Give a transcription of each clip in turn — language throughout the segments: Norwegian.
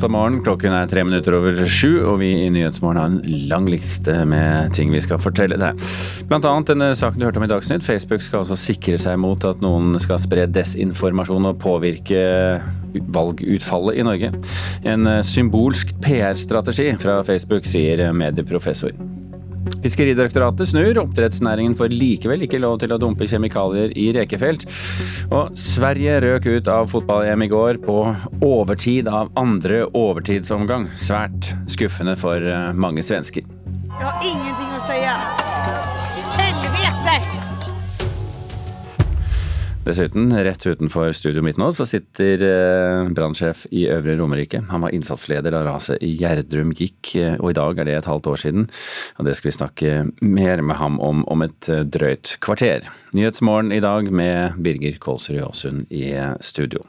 onsdag morgen. Klokken er tre minutter over sju, og vi i Nyhetsmorgen har en lang liste med ting vi skal fortelle deg. Blant annet denne saken du hørte om i Dagsnytt. Facebook skal altså sikre seg mot at noen skal spre desinformasjon og påvirke valgutfallet i Norge. En symbolsk PR-strategi fra Facebook, sier medieprofessor. Fiskeridirektoratet snur. Oppdrettsnæringen får likevel ikke lov til å dumpe kjemikalier i rekefelt. Og Sverige røk ut av fotball-EM i går på overtid av andre overtidsomgang. Svært skuffende for eh, mange svensker. Jeg har ingenting å si. Helvete! Dessuten, rett utenfor studioet mitt nå, så sitter eh, brannsjef i Øvre Romerike. Han var innsatsleder da raset i Gjerdrum gikk, eh, og i dag er det et halvt år siden. Og det skal vi snakke mer med ham om om et eh, drøyt kvarter. Nyhetsmorgen i dag med Birger Kolsrud Aasund i studio.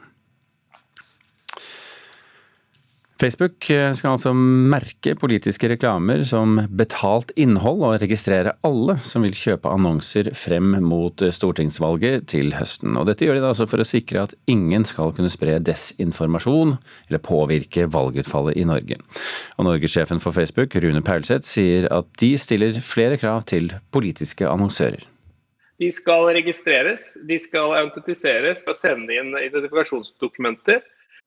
Facebook eh, skal altså merke politiske reklamer som betalt innhold, og registrere alle som vil kjøpe annonser frem mot stortingsvalget til høsten. Og dette gjør de da altså for å sikre at ingen skal kunne spre desinformasjon eller påvirke valgutfallet i Norge. Og Norgessjefen for Facebook, Rune Paulseth, sier at de stiller flere krav til politiske annonsører. De skal registreres, de skal autentiseres og sende inn identifikasjonsdokumenter.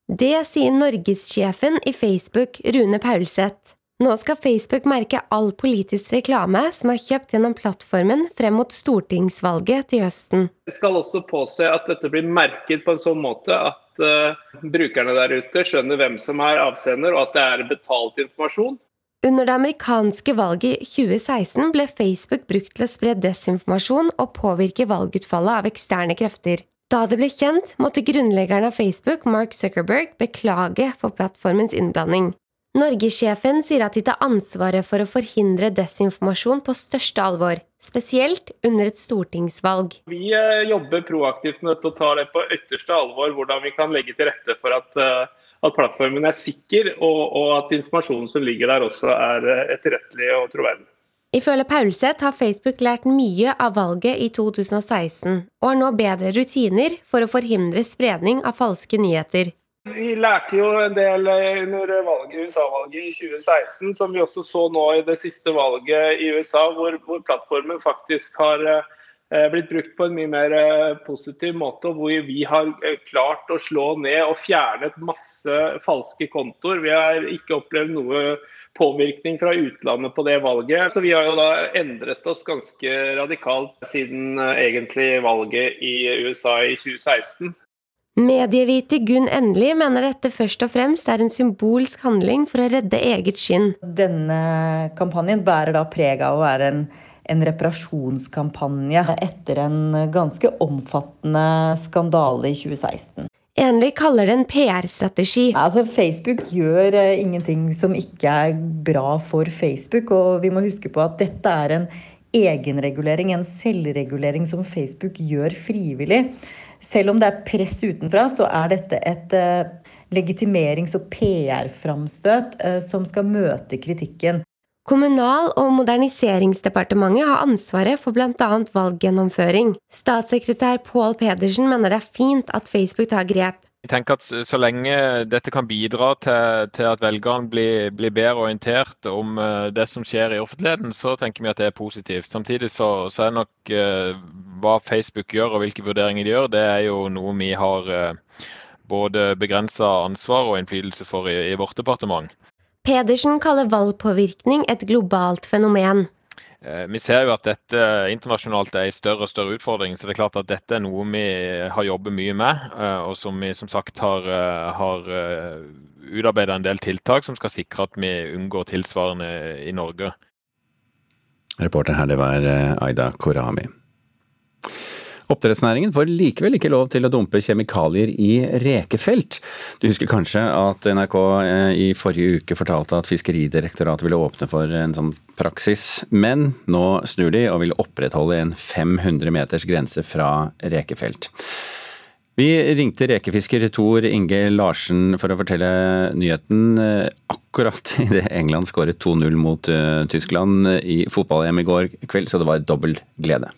Det sier norgessjefen i Facebook, Rune Paulseth. Nå skal Facebook merke all politisk reklame som er kjøpt gjennom plattformen frem mot stortingsvalget til høsten. Vi skal også påse at dette blir merket på en sånn måte at uh, brukerne der ute skjønner hvem som er avsender, og at det er betalt informasjon. Under det amerikanske valget i 2016 ble Facebook brukt til å spre desinformasjon og påvirke valgutfallet av eksterne krefter. Da det ble kjent, måtte grunnleggeren av Facebook, Mark Zuckerberg, beklage for plattformens innblanding. Norgessjefen sier at de tar ansvaret for å forhindre desinformasjon på største alvor, spesielt under et stortingsvalg. Vi eh, jobber proaktivt med å ta det på ytterste alvor, hvordan vi kan legge til rette for at, eh, at plattformen er sikker, og, og, at informasjonen som ligger der også er eh, etterrettelig og troverdig. Ifølge Paulseth har Facebook lært mye av valget i 2016, og har nå bedre rutiner for å forhindre spredning av falske nyheter. Vi lærte jo en del under USA-valget i 2016, som vi også så nå i det siste valget i USA, hvor, hvor plattformen faktisk har Eh, blitt brukt på en mye mer eh, positiv måte, hvor vi har eh, klart å slå ned og fjernet masse falske kontoer. Vi har ikke opplevd noe påvirkning fra utlandet på det valget. Så vi har jo da endret oss ganske radikalt siden egentlig valget i USA i 2016. Medievite Gunn Endelig mener dette først og fremst er en symbolsk handling for å redde eget skinn. Denne kampanjen bærer da preg av å være en en reparasjonskampanje etter en ganske omfattende skandale i 2016. Enli kaller det en PR-strategi. Altså, Facebook gjør eh, ingenting som ikke er bra for Facebook. Og vi må huske på at dette er en egenregulering, en selvregulering som Facebook gjør frivillig. Selv om det er press utenfra, så er dette et eh, legitimerings- og PR-framstøt eh, som skal møte kritikken. Kommunal- og moderniseringsdepartementet har ansvaret for bl.a. valggjennomføring. Statssekretær Pål Pedersen mener det er fint at Facebook tar grep. Jeg tenker at Så lenge dette kan bidra til, til at velgerne blir, blir, bedre orientert om uh, det som skjer i offentligheten, så tenker vi at det er positivt. Samtidig så, så er nok uh, hva Facebook gjør og hvilke vurderinger de gjør, det er jo noe vi har uh, både begrensa ansvar og innflytelse for i, i vårt departement. Pedersen kaller valgpåvirkning et globalt fenomen. Eh, vi ser jo at dette internasjonalt er en større og større utfordring. så det er klart at Dette er noe vi har jobbet mye med, eh, og som vi som sagt har, eh, har utarbeidet en del tiltak som skal sikre at vi unngår tilsvarende i Norge. Reporter her, det var Aida Korami. Oppdrettsnæringen får likevel ikke lov til å dumpe kjemikalier i rekefelt. Du husker kanskje at NRK eh, i forrige uke fortalte at Fiskeridirektoratet ville åpne for en sånn praksis, men nå snur de og vil opprettholde en 500 meters grense fra rekefelt. Vi ringte rekefisker Tor Inge Larsen for å fortelle nyheten eh, akkurat idet England skåret 2-0 mot uh, Tyskland i fotball-EM i går kveld, så det var dobbel glede.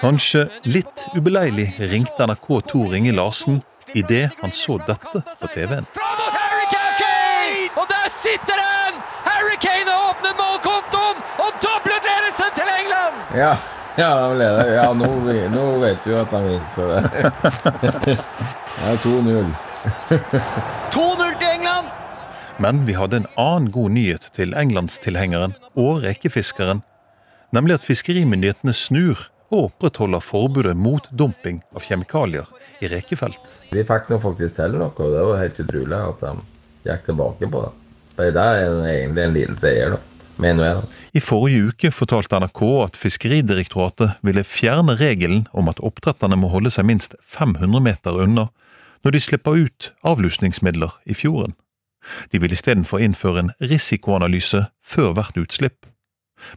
Kanskje litt ubeleilig ringte NRK Tor Inge Larsen idet han så dette på TV-en. Og der sitter han! Harry Kane har åpnet målkontoen og doblet ledelsen til England! Ja, ja, ja nå, nå, vet du at han vinner, det er 2-0. 2-0 til England! Men vi hadde en annen god nyhet til englandstilhengeren og rekefiskeren. Nemlig at fiskerimyndighetene snur og opprettholder forbudet mot dumping av kjemikalier i rekefelt. Vi fikk nå faktisk til noe, og det var helt utrolig at de gikk tilbake på det. For det er egentlig en liten seier, da. Mener jeg. da. I forrige uke fortalte NRK at Fiskeridirektoratet ville fjerne regelen om at oppdretterne må holde seg minst 500 meter unna når de slipper ut avlusningsmidler i fjorden. De vil istedenfor innføre en risikoanalyse før hvert utslipp.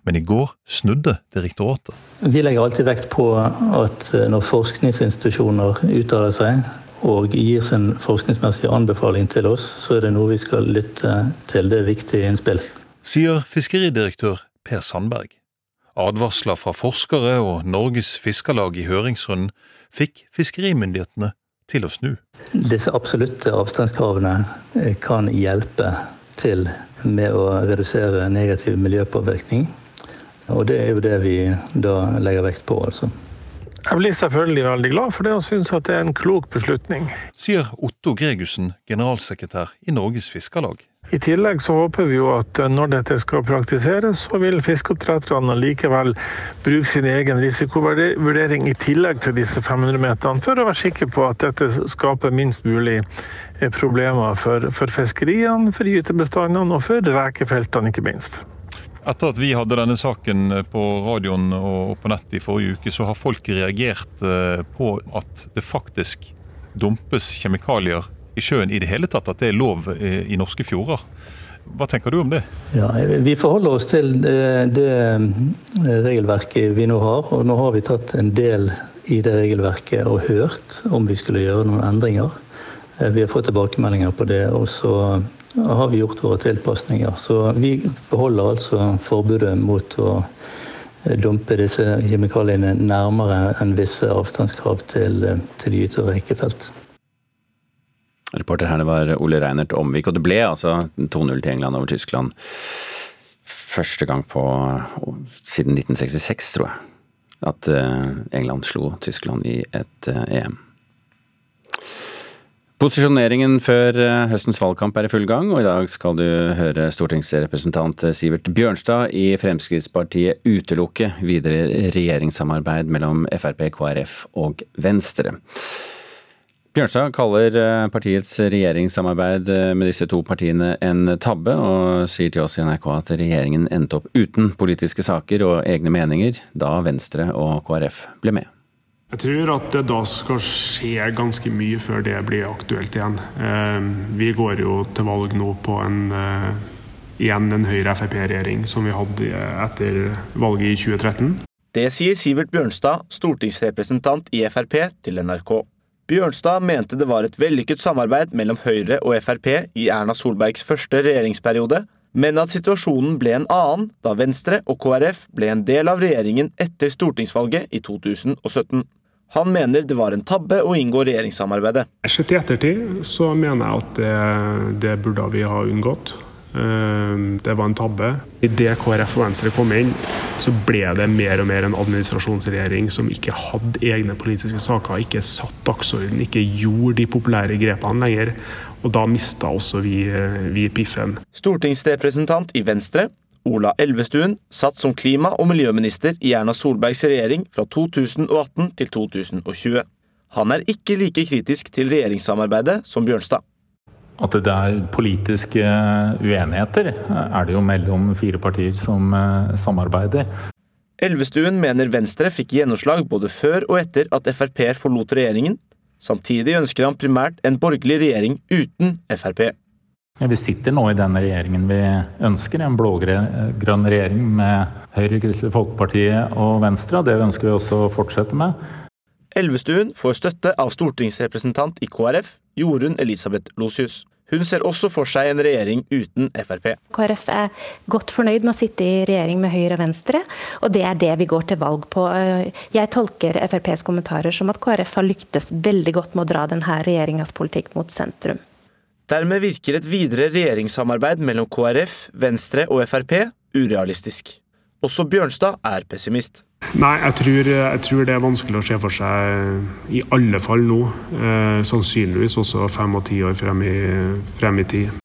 Men i går snudde direktoratet. Vi legger alltid vekt på at når forskningsinstitusjoner uttaler seg og gir sin forskningsmessige anbefaling til oss, så er det noe vi skal lytte til. Det er viktige innspill. Sier fiskeridirektør Per Sandberg. Advarsler fra forskere og Norges Fiskarlag i høringsrunden fikk fiskerimyndighetene til å snu. Disse absolutte avstandskravene kan hjelpe til med å redusere negativ miljøpåvirkning. Og det er jo det vi da legger vekt på, altså. Jeg blir selvfølgelig veldig glad for det og syns at det er en klok beslutning. Sier Otto Gregussen, generalsekretær i Norges Fiskarlag. I tillegg så håper vi jo at når dette skal praktiseres, så vil fiskeoppdretterne likevel bruke sin egen risikovurdering i tillegg til disse 500-meterne, for å være sikker på at dette skaper minst mulig problemer for, for fiskeriene, for gytebestandene og for rekefeltene, ikke minst. Etter at vi hadde denne saken på radioen og på nett i forrige uke, så har folk reagert på at det faktisk dumpes kjemikalier i sjøen i det hele tatt, at det er lov i norske fjorder. Hva tenker du om det? Ja, Vi forholder oss til det, det regelverket vi nå har. Og nå har vi tatt en del i det regelverket og hørt om vi skulle gjøre noen endringer. Vi har fått tilbakemeldinger på det, og så har vi gjort våre tilpasninger. Så vi beholder altså forbudet mot å dumpe disse kjemikaliene nærmere enn visse avstandskrav til, til gyte- og rekefelt. Reporter her det var Ole Reinert Omvik, og det ble altså 2-0 til England over Tyskland. Første gang på siden 1966, tror jeg, at England slo Tyskland i et EM. Posisjoneringen før høstens valgkamp er i full gang, og i dag skal du høre stortingsrepresentant Sivert Bjørnstad i Fremskrittspartiet utelukke videre regjeringssamarbeid mellom Frp, KrF og Venstre. Bjørnstad kaller partiets regjeringssamarbeid med disse to partiene en tabbe, og sier til oss i NRK at regjeringen endte opp uten politiske saker og egne meninger da Venstre og KrF ble med. Jeg tror at det da skal skje ganske mye før det blir aktuelt igjen. Vi går jo til valg nå på en, igjen en Høyre-Frp-regjering som vi hadde etter valget i 2013. Det sier Sivert Bjørnstad, stortingsrepresentant i Frp, til NRK. Bjørnstad mente det var et vellykket samarbeid mellom Høyre og Frp i Erna Solbergs første regjeringsperiode, men at situasjonen ble en annen da Venstre og KrF ble en del av regjeringen etter stortingsvalget i 2017. Han mener det var en tabbe å inngå regjeringssamarbeidet. Sett i ettertid så mener jeg at det, det burde vi ha unngått. Det var en tabbe. Idet KrF og Venstre kom inn, så ble det mer og mer en administrasjonsregjering som ikke hadde egne politiske saker, ikke satt dagsorden, ikke gjorde de populære grepene lenger. Og da mista også vi, vi piffen. Stortingsrepresentant i Venstre, Ola Elvestuen satt som klima- og miljøminister i Erna Solbergs regjering fra 2018 til 2020. Han er ikke like kritisk til regjeringssamarbeidet som Bjørnstad. At det er politiske uenigheter, er det jo mellom fire partier som samarbeider. Elvestuen mener Venstre fikk gjennomslag både før og etter at Frp forlot regjeringen. Samtidig ønsker han primært en borgerlig regjering uten Frp. Vi sitter nå i den regjeringen vi ønsker, en blå-grønn regjering med Høyre, Kristelig Folkeparti og Venstre. Det ønsker vi også å fortsette med. Elvestuen får støtte av stortingsrepresentant i KrF, Jorunn Elisabeth Losius. Hun ser også for seg en regjering uten Frp. KrF er godt fornøyd med å sitte i regjering med Høyre og Venstre, og det er det vi går til valg på. Jeg tolker FrPs kommentarer som at KrF har lyktes veldig godt med å dra denne regjeringas politikk mot sentrum. Dermed virker et videre regjeringssamarbeid mellom KrF, Venstre og Frp urealistisk. Også Bjørnstad er pessimist. Nei, jeg tror, jeg tror, det er vanskelig å se for seg, i alle fall nå. Eh, sannsynligvis også fem og ti år frem i, frem i tid.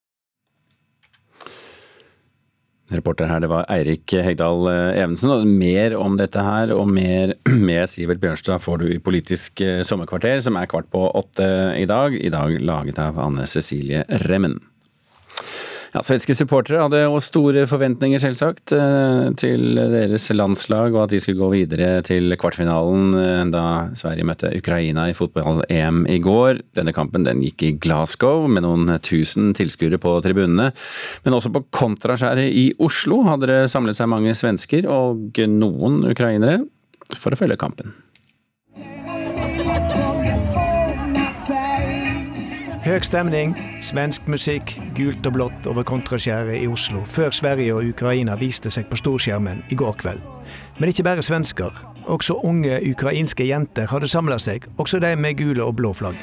Reporter her, det var Eirik Hegdal eh, Evensen. og Mer om dette her og mer med Sivert Bjørnstad får du i Politisk eh, sommerkvarter, som er kvart på åtte i dag. I dag laget av Anne Cecilie Remmen. Ja, Svenske supportere hadde jo store forventninger, selvsagt, eh, til deres landslag, og at de skulle gå videre til kvartfinalen eh, da Sverige møtte Ukraina i fotball-EM i går. Denne kampen den gikk i Glasgow med noen tusen tilskuere på tribunene. Men også på Kontraskjæret i Oslo hadde det samlet seg mange svensker og noen ukrainere for å følge kampen. Høg stemning, svensk musikk, gult og blått over kontraskjæret i Oslo, før Sverige og Ukraina viste seg på storskjermen i går kveld. Men ikke bare svensker. Også unge ukrainske jenter hadde samla seg, også de med gule og blå flagg.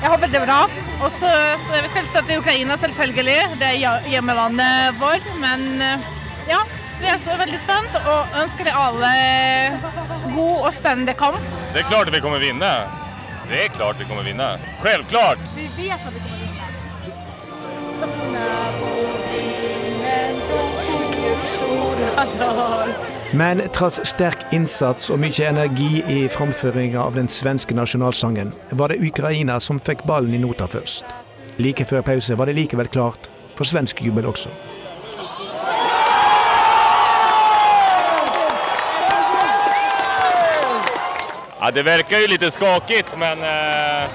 Jeg håper det er bra. Og så Vi skal støtte Ukraina, selvfølgelig. Det er hjemmelandet vår. Men eh, ja, vi er så veldig spent og ønsker alle god og spennende kamp. Det er klart vi kommer vinne. Det är klart vi kommer vinna. Självklart! Vi vet att vi kommer vinna. Men tross sterk innsats og mye energi i framføringa av den svenske nasjonalsangen, var det Ukraina som fikk ballen i nota først. Like før pause var det likevel klart for svensk jubel också. Ja, det verkar ju lite skakigt, men eh,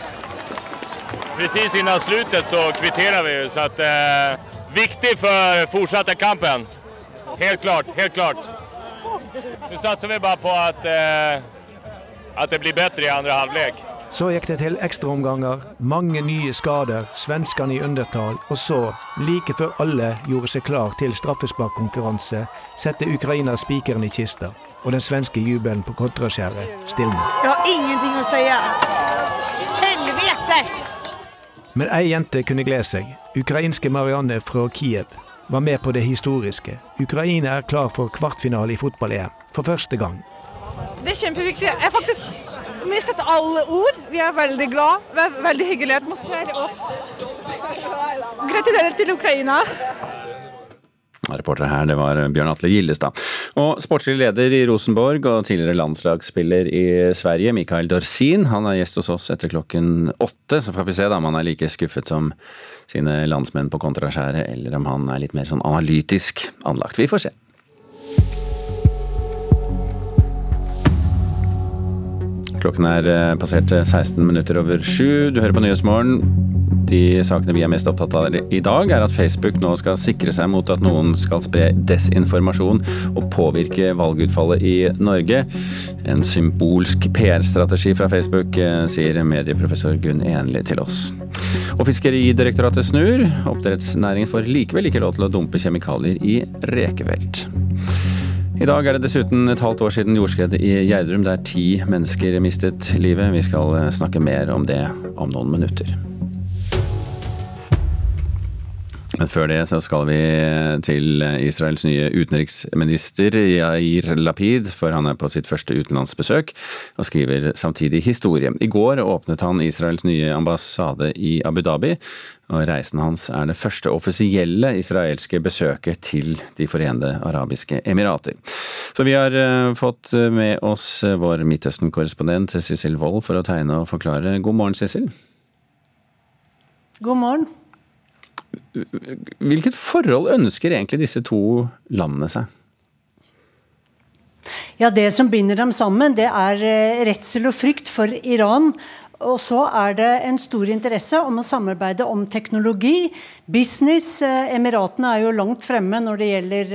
precis innan slutet så kvitterar vi. Så att, eh, viktig för fortsatta kampen. Helt klart, helt klart. Nu satsar vi bara på att, eh, att det blir bättre i andra halvlek. Så gikk det til ekstraomganger, mange nye skader, svenskene i undertall, og så, like før alle gjorde seg klar til straffesparkkonkurranse, sette Ukraina spikeren i kista, og den svenske jubelen på kontraskjæret stilner. Jeg har ingenting å si. Helvete! Men ei jente kunne glede seg. Ukrainske Marianne fra Kiev var med på det historiske. Ukraina er klar for kvartfinale i fotball-EM, for første gang. Det er kjempeviktig. Jeg har faktisk mistet alle ord. Vi er veldig glad. Veldig hyggelig atmosfære. Og gratulerer til Ukraina. Reporter her, det var Bjørn Atle Gildestad. Og sportslig leder i Rosenborg og tidligere landslagsspiller i Sverige, Mikael Dorsin, han er gjest hos oss etter klokken åtte. Så får vi se da om han er like skuffet som sine landsmenn på kontraskjæret, eller om han er litt mer sånn analytisk anlagt. Vi får se. Klokken er eh, passert 16 minutter over sju. Du hører på Nyhetsmorgen. De sakene vi er mest opptatt av i dag, er at Facebook nå skal sikre seg mot at noen skal spre desinformasjon og påvirke valgutfallet i Norge. En symbolsk PR-strategi fra Facebook, eh, sier medieprofessor Gunn Enli til oss. Og Fiskeridirektoratet snur. Oppdrettsnæringen får likevel ikke lov til å dumpe kjemikalier i rekefelt. I dag er det dessuten et halvt år siden jordskredet i Gjerdrum der ti mennesker mistet livet. Vi skal snakke mer om det om noen minutter. Men før det så skal vi til Israels nye utenriksminister Yair Lapid, for han er på sitt første utenlandsbesøk og skriver samtidig historie. I går åpnet han Israels nye ambassade i Abu Dhabi, og reisen hans er det første offisielle israelske besøket til De forente arabiske emirater. Så vi har eh, fått med oss vår Midtøsten-korrespondent Sissel Wold for å tegne og forklare. God morgen, Sissel. God morgen. Hvilket forhold ønsker egentlig disse to landene seg? Ja, Det som binder dem sammen, det er eh, redsel og frykt for Iran. Og så er det en stor interesse om å samarbeide om teknologi, business. Eh, Emiratene er jo langt fremme når det gjelder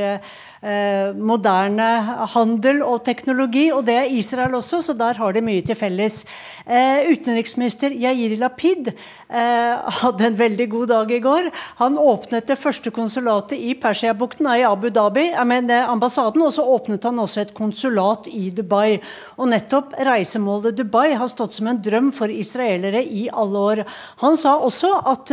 eh, moderne handel og teknologi, og det er Israel også, så der har de mye til felles. Eh, utenriksminister Yair Lapid eh, hadde en veldig god dag i går. Han åpnet det første konsulatet i Persiabukten, i Abu Dhabi, men, ambassaden, og så åpnet han også et konsulat i Dubai. Og nettopp reisemålet Dubai har stått som en drøm for israelere i alle år. Han sa også at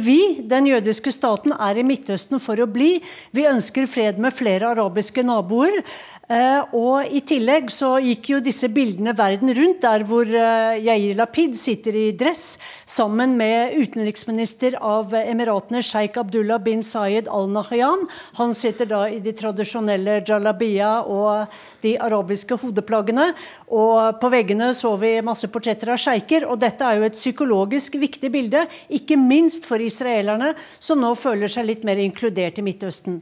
vi, den jødiske staten, er i Midtøsten for å bli. Vi ønsker fred med flere arabiske naboer. Uh, og I tillegg så gikk jo disse bildene verden rundt, der hvor uh, Yair Lapid sitter i dress sammen med utenriksminister av Emiratene Sheikh Abdullah bin Sayed al-Nahyan. Han sitter da i de tradisjonelle jalabia og de arabiske hodeplaggene. Og på veggene så vi masse portretter av sjeiker. Og dette er jo et psykologisk viktig bilde, ikke minst for israelerne, som nå føler seg litt mer inkludert i Midtøsten.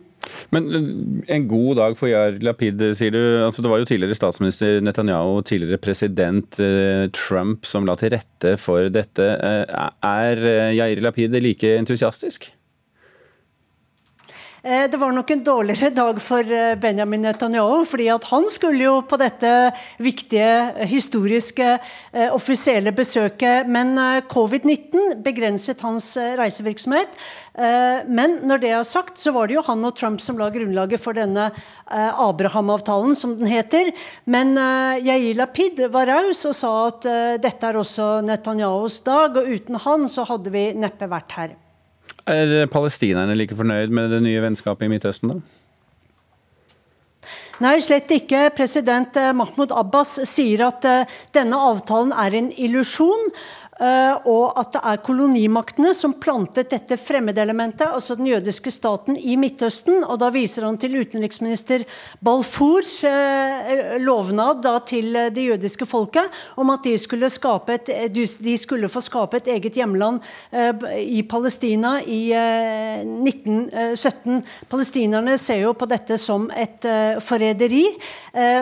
Men eh, en god dag for Yair Lapid, sier du. Altså, det var jo tidligere statsminister Netanyahu tidligere president eh, Trump som la til rette for dette. Eh, er Yair Lapid like entusiastisk? Det var nok en dårligere dag for Benjamin Netanyahu. fordi han skulle jo på dette viktige, historiske, offisielle besøket. Men covid-19 begrenset hans reisevirksomhet. Eh, men når det er sagt, så var det jo han og Trump som la grunnlaget for denne eh, Abraham-avtalen, som den heter. Men eh, Yair Lapid var raus og sa at dette er også Netanyahus dag, og uten han så hadde vi neppe vært her. Er palestinerne like fornøyd med det nye vennskapet i Midtøsten, da? Nei, slett ikke. President Mahmoud Abbas sier at denne avtalen er en illusjon. Eh, og at det er kolonimaktene som plantet dette fremmedelementet, altså den jødiske staten, i Midtøsten. Og da viser han til utenriksminister Balfours eh, lovnad da, til det jødiske folket om at de skulle, et, de skulle, få skape et eget hjemland eh, i Palestina i 1917. Palestinerne ser jo på dette som et forræderi.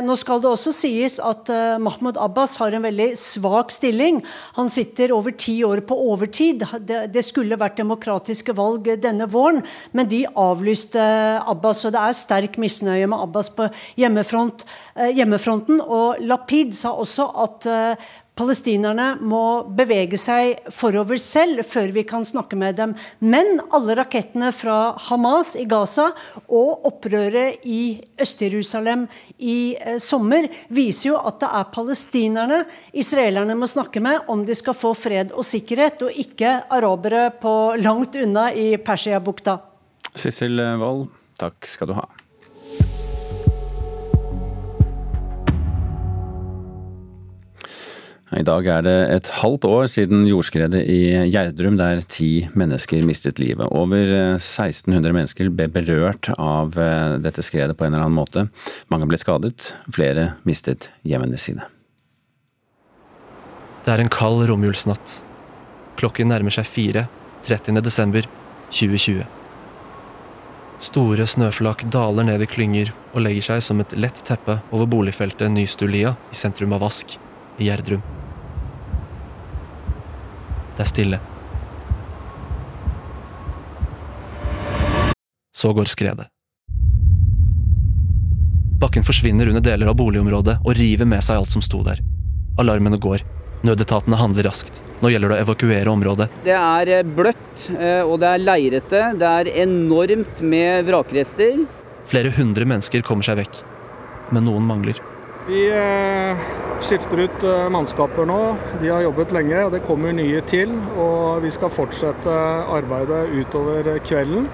Nå skal det også sies at Mahmoud Abbas har en veldig svak stilling. Han sitter sitter over ti år på overtid. Det, skulle vært demokratiske valg denne våren, men de avlyste Abbas. Og det er sterk misnøye med Abbas på hjemmefront, eh, hjemmefronten. Og Lapid sa også at eh, Palestinerne må bevege seg forover selv før vi kan snakke med dem. Men alle rakettene fra Hamas i Gaza og opprøret i Øst-Jerusalem i eh, sommer viser jo at det er palestinerne israelerne må snakke med om de skal få fred og sikkerhet, og ikke arabere på langt unna i Persiabukta. Sissel Wold, takk skal du ha. I dag er det et halvt år siden jordskredet i Gjerdrum der ti mennesker mistet livet. Over 1600 eh, mennesker ble berørt av eh, dette skredet på en eller annen måte. Mange ble skadet, flere mistet hjemmene sine. Det er en kald romjulsnatt. Klokken nærmer seg fire 30. desember 2020. Store snøflak daler ned i klynger og legger seg som et lett teppe over boligfeltet Nystulia i sentrum av Vask i Gjerdrum. Det er stille. Så går skredet. Bakken forsvinner under deler av boligområdet og river med seg alt som sto der. Alarmene går. Nødetatene handler raskt. Nå gjelder det å evakuere området. Det er eh, bløtt, eh, og det er leirete. Det er enormt med vrakrester. Flere hundre mennesker kommer seg vekk, men noen mangler. Vi eh, skifter ut eh, mannskaper nå. De har jobbet lenge, og det kommer nye til. Og vi skal fortsette arbeidet utover kvelden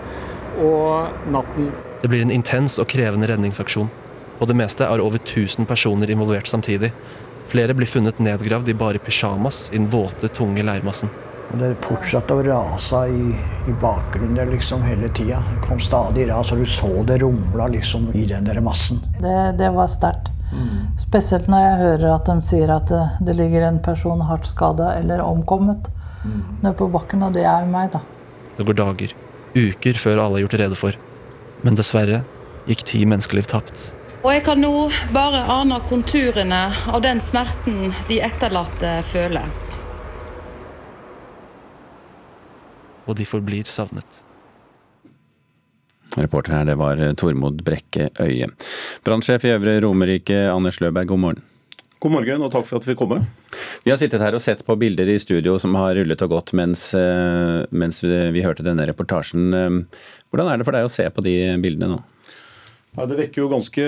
og natten. Det blir en intens og krevende redningsaksjon. På det meste er over 1000 personer involvert samtidig. Flere blir funnet nedgravd i bare pysjamas i den våte, tunge leirmassen. Det fortsatte å rase i, i bakgrunnen liksom hele tida. Det kom stadig ras, og du så det rumla liksom i den der massen. Det, det var sterkt. Mm. Spesielt når jeg hører at de sier at det, det ligger en person hardt skada eller omkommet mm. nede på bakken, og det er jo meg, da. Det går dager, uker før alle er gjort rede for. Men dessverre gikk ti menneskeliv tapt. Og jeg kan nå bare ane konturene av den smerten de etterlatte føler. Og de forblir savnet. Reporter her, det var Tormod Brekke Øye. Brannsjef i Øvre Romerike, Anders Løberg, god morgen. God morgen, og takk for at vi fikk komme. Vi har sittet her og sett på bilder i studio som har rullet og gått mens, eh, mens vi hørte denne reportasjen. Hvordan er det for deg å se på de bildene nå? Ja, det vekker jo ganske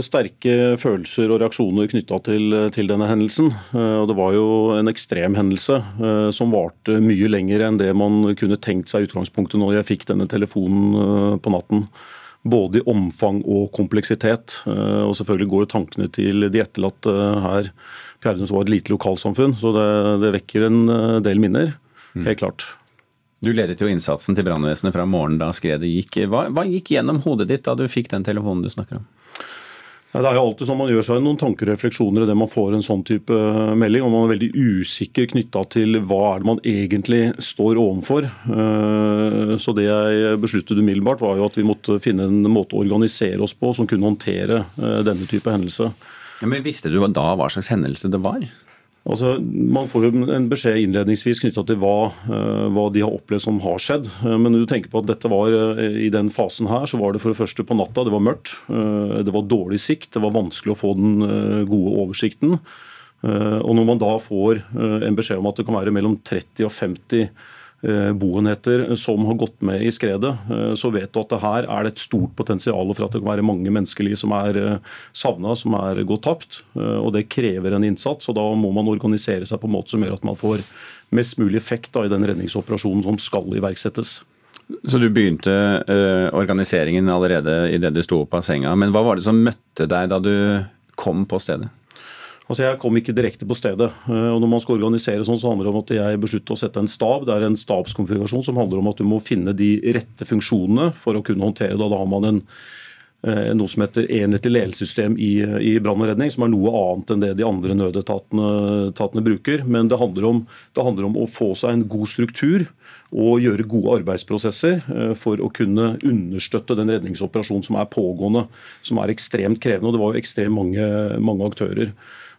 sterke følelser og reaksjoner knytta til, til, denne hendelsen. Eh, og Det var jo en ekstrem hendelse eh, som varte mye lenger enn det man kunne tenkt seg i utgangspunktet når jeg fikk denne telefonen eh, på natten. Både i omfang og kompleksitet. Og selvfølgelig går tankene til de etterlatte her. Fjerdum var et lite lokalsamfunn, så det, det vekker en del minner. Helt klart. Du ledet jo innsatsen til brannvesenet fra morgenen da skredet gikk. Hva, hva, gikk gjennom hodet ditt da du fikk den telefonen du snakker om? Ja, det er jo alltid sånn Man gjør seg noen tanker og refleksjoner idet man får en sånn type eh, melding. og Man er veldig usikker knytta til hva er det man egentlig står overfor. Eh, så det jeg besluttet umiddelbart, var jo at vi måtte finne en måte å organisere oss på som kunne håndtere eh, denne type hendelse. Ja, men Visste du da hva slags hendelse det var? Altså, man får jo en beskjed innledningsvis knytta til hva, eh, hva, de har opplevd som har skjedd. Eh, men når du tenker på at dette var eh, i den fasen her, så var det for det første på natta. Det var mørkt. Det var dårlig sikt. Det var vanskelig å få den gode oversikten. Og når man da får en beskjed om at det kan være mellom 30 og 50 Eh, boenheter som har gått med i skredet, eh, så vet du at det her er det et stort potensial for at det kan være mange menneskeliv som er eh, savna, som er gått tapt. Og det krever en innsats, og da må man organisere seg på en måte som gjør at man får mest mulig effekt da, i den redningsoperasjonen som skal iverksettes. Så du begynte organiseringen allerede idet du sto opp av senga. Men hva var det som møtte deg da du kom på stedet? Altså Jeg kom ikke direkte på stedet. Eh, og Når man skal organisere sånn, så handler det om at jeg beslutter å sette en stab. Det er en stabskonfigurasjon som handler om at du må finne de rette funksjonene for å kunne håndtere det. Da har man en, eh, noe som heter enhetlig ledelsessystem i, i brann og redning, som er noe annet enn det de andre nødetatene bruker. Men det handler, om, det handler om å få seg en god struktur og gjøre gode arbeidsprosesser eh, for å kunne understøtte den redningsoperasjonen som er pågående, som er ekstremt krevende. og Det var jo ekstremt mange, mange aktører.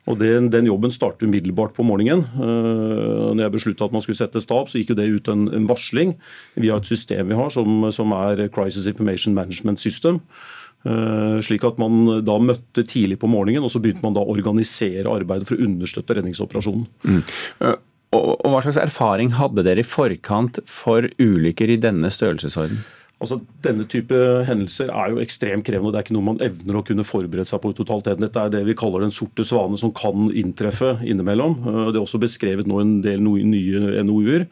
Og den, den, jobben startet umiddelbart på morgenen. Uh, når jeg beslutta at man skulle sette stab, så gikk jo det ut en, en varsling via et system vi har som, som er Crisis Information Management System. Uh, slik at man da møtte tidlig på morgenen, og så begynte man da å organisere arbeidet for å understøtte redningsoperasjonen. Mm. Uh, og, og Hva slags erfaring hadde dere i forkant for ulykker i denne størrelsesorden? Altså, Denne type hendelser er jo ekstremt krevende. og Det er ikke noe man evner å kunne forberede seg på i totaliteten. Dette er det vi kaller den sorte svane som kan inntreffe innimellom. Eh, det er også beskrevet nå en del nye NOU-er.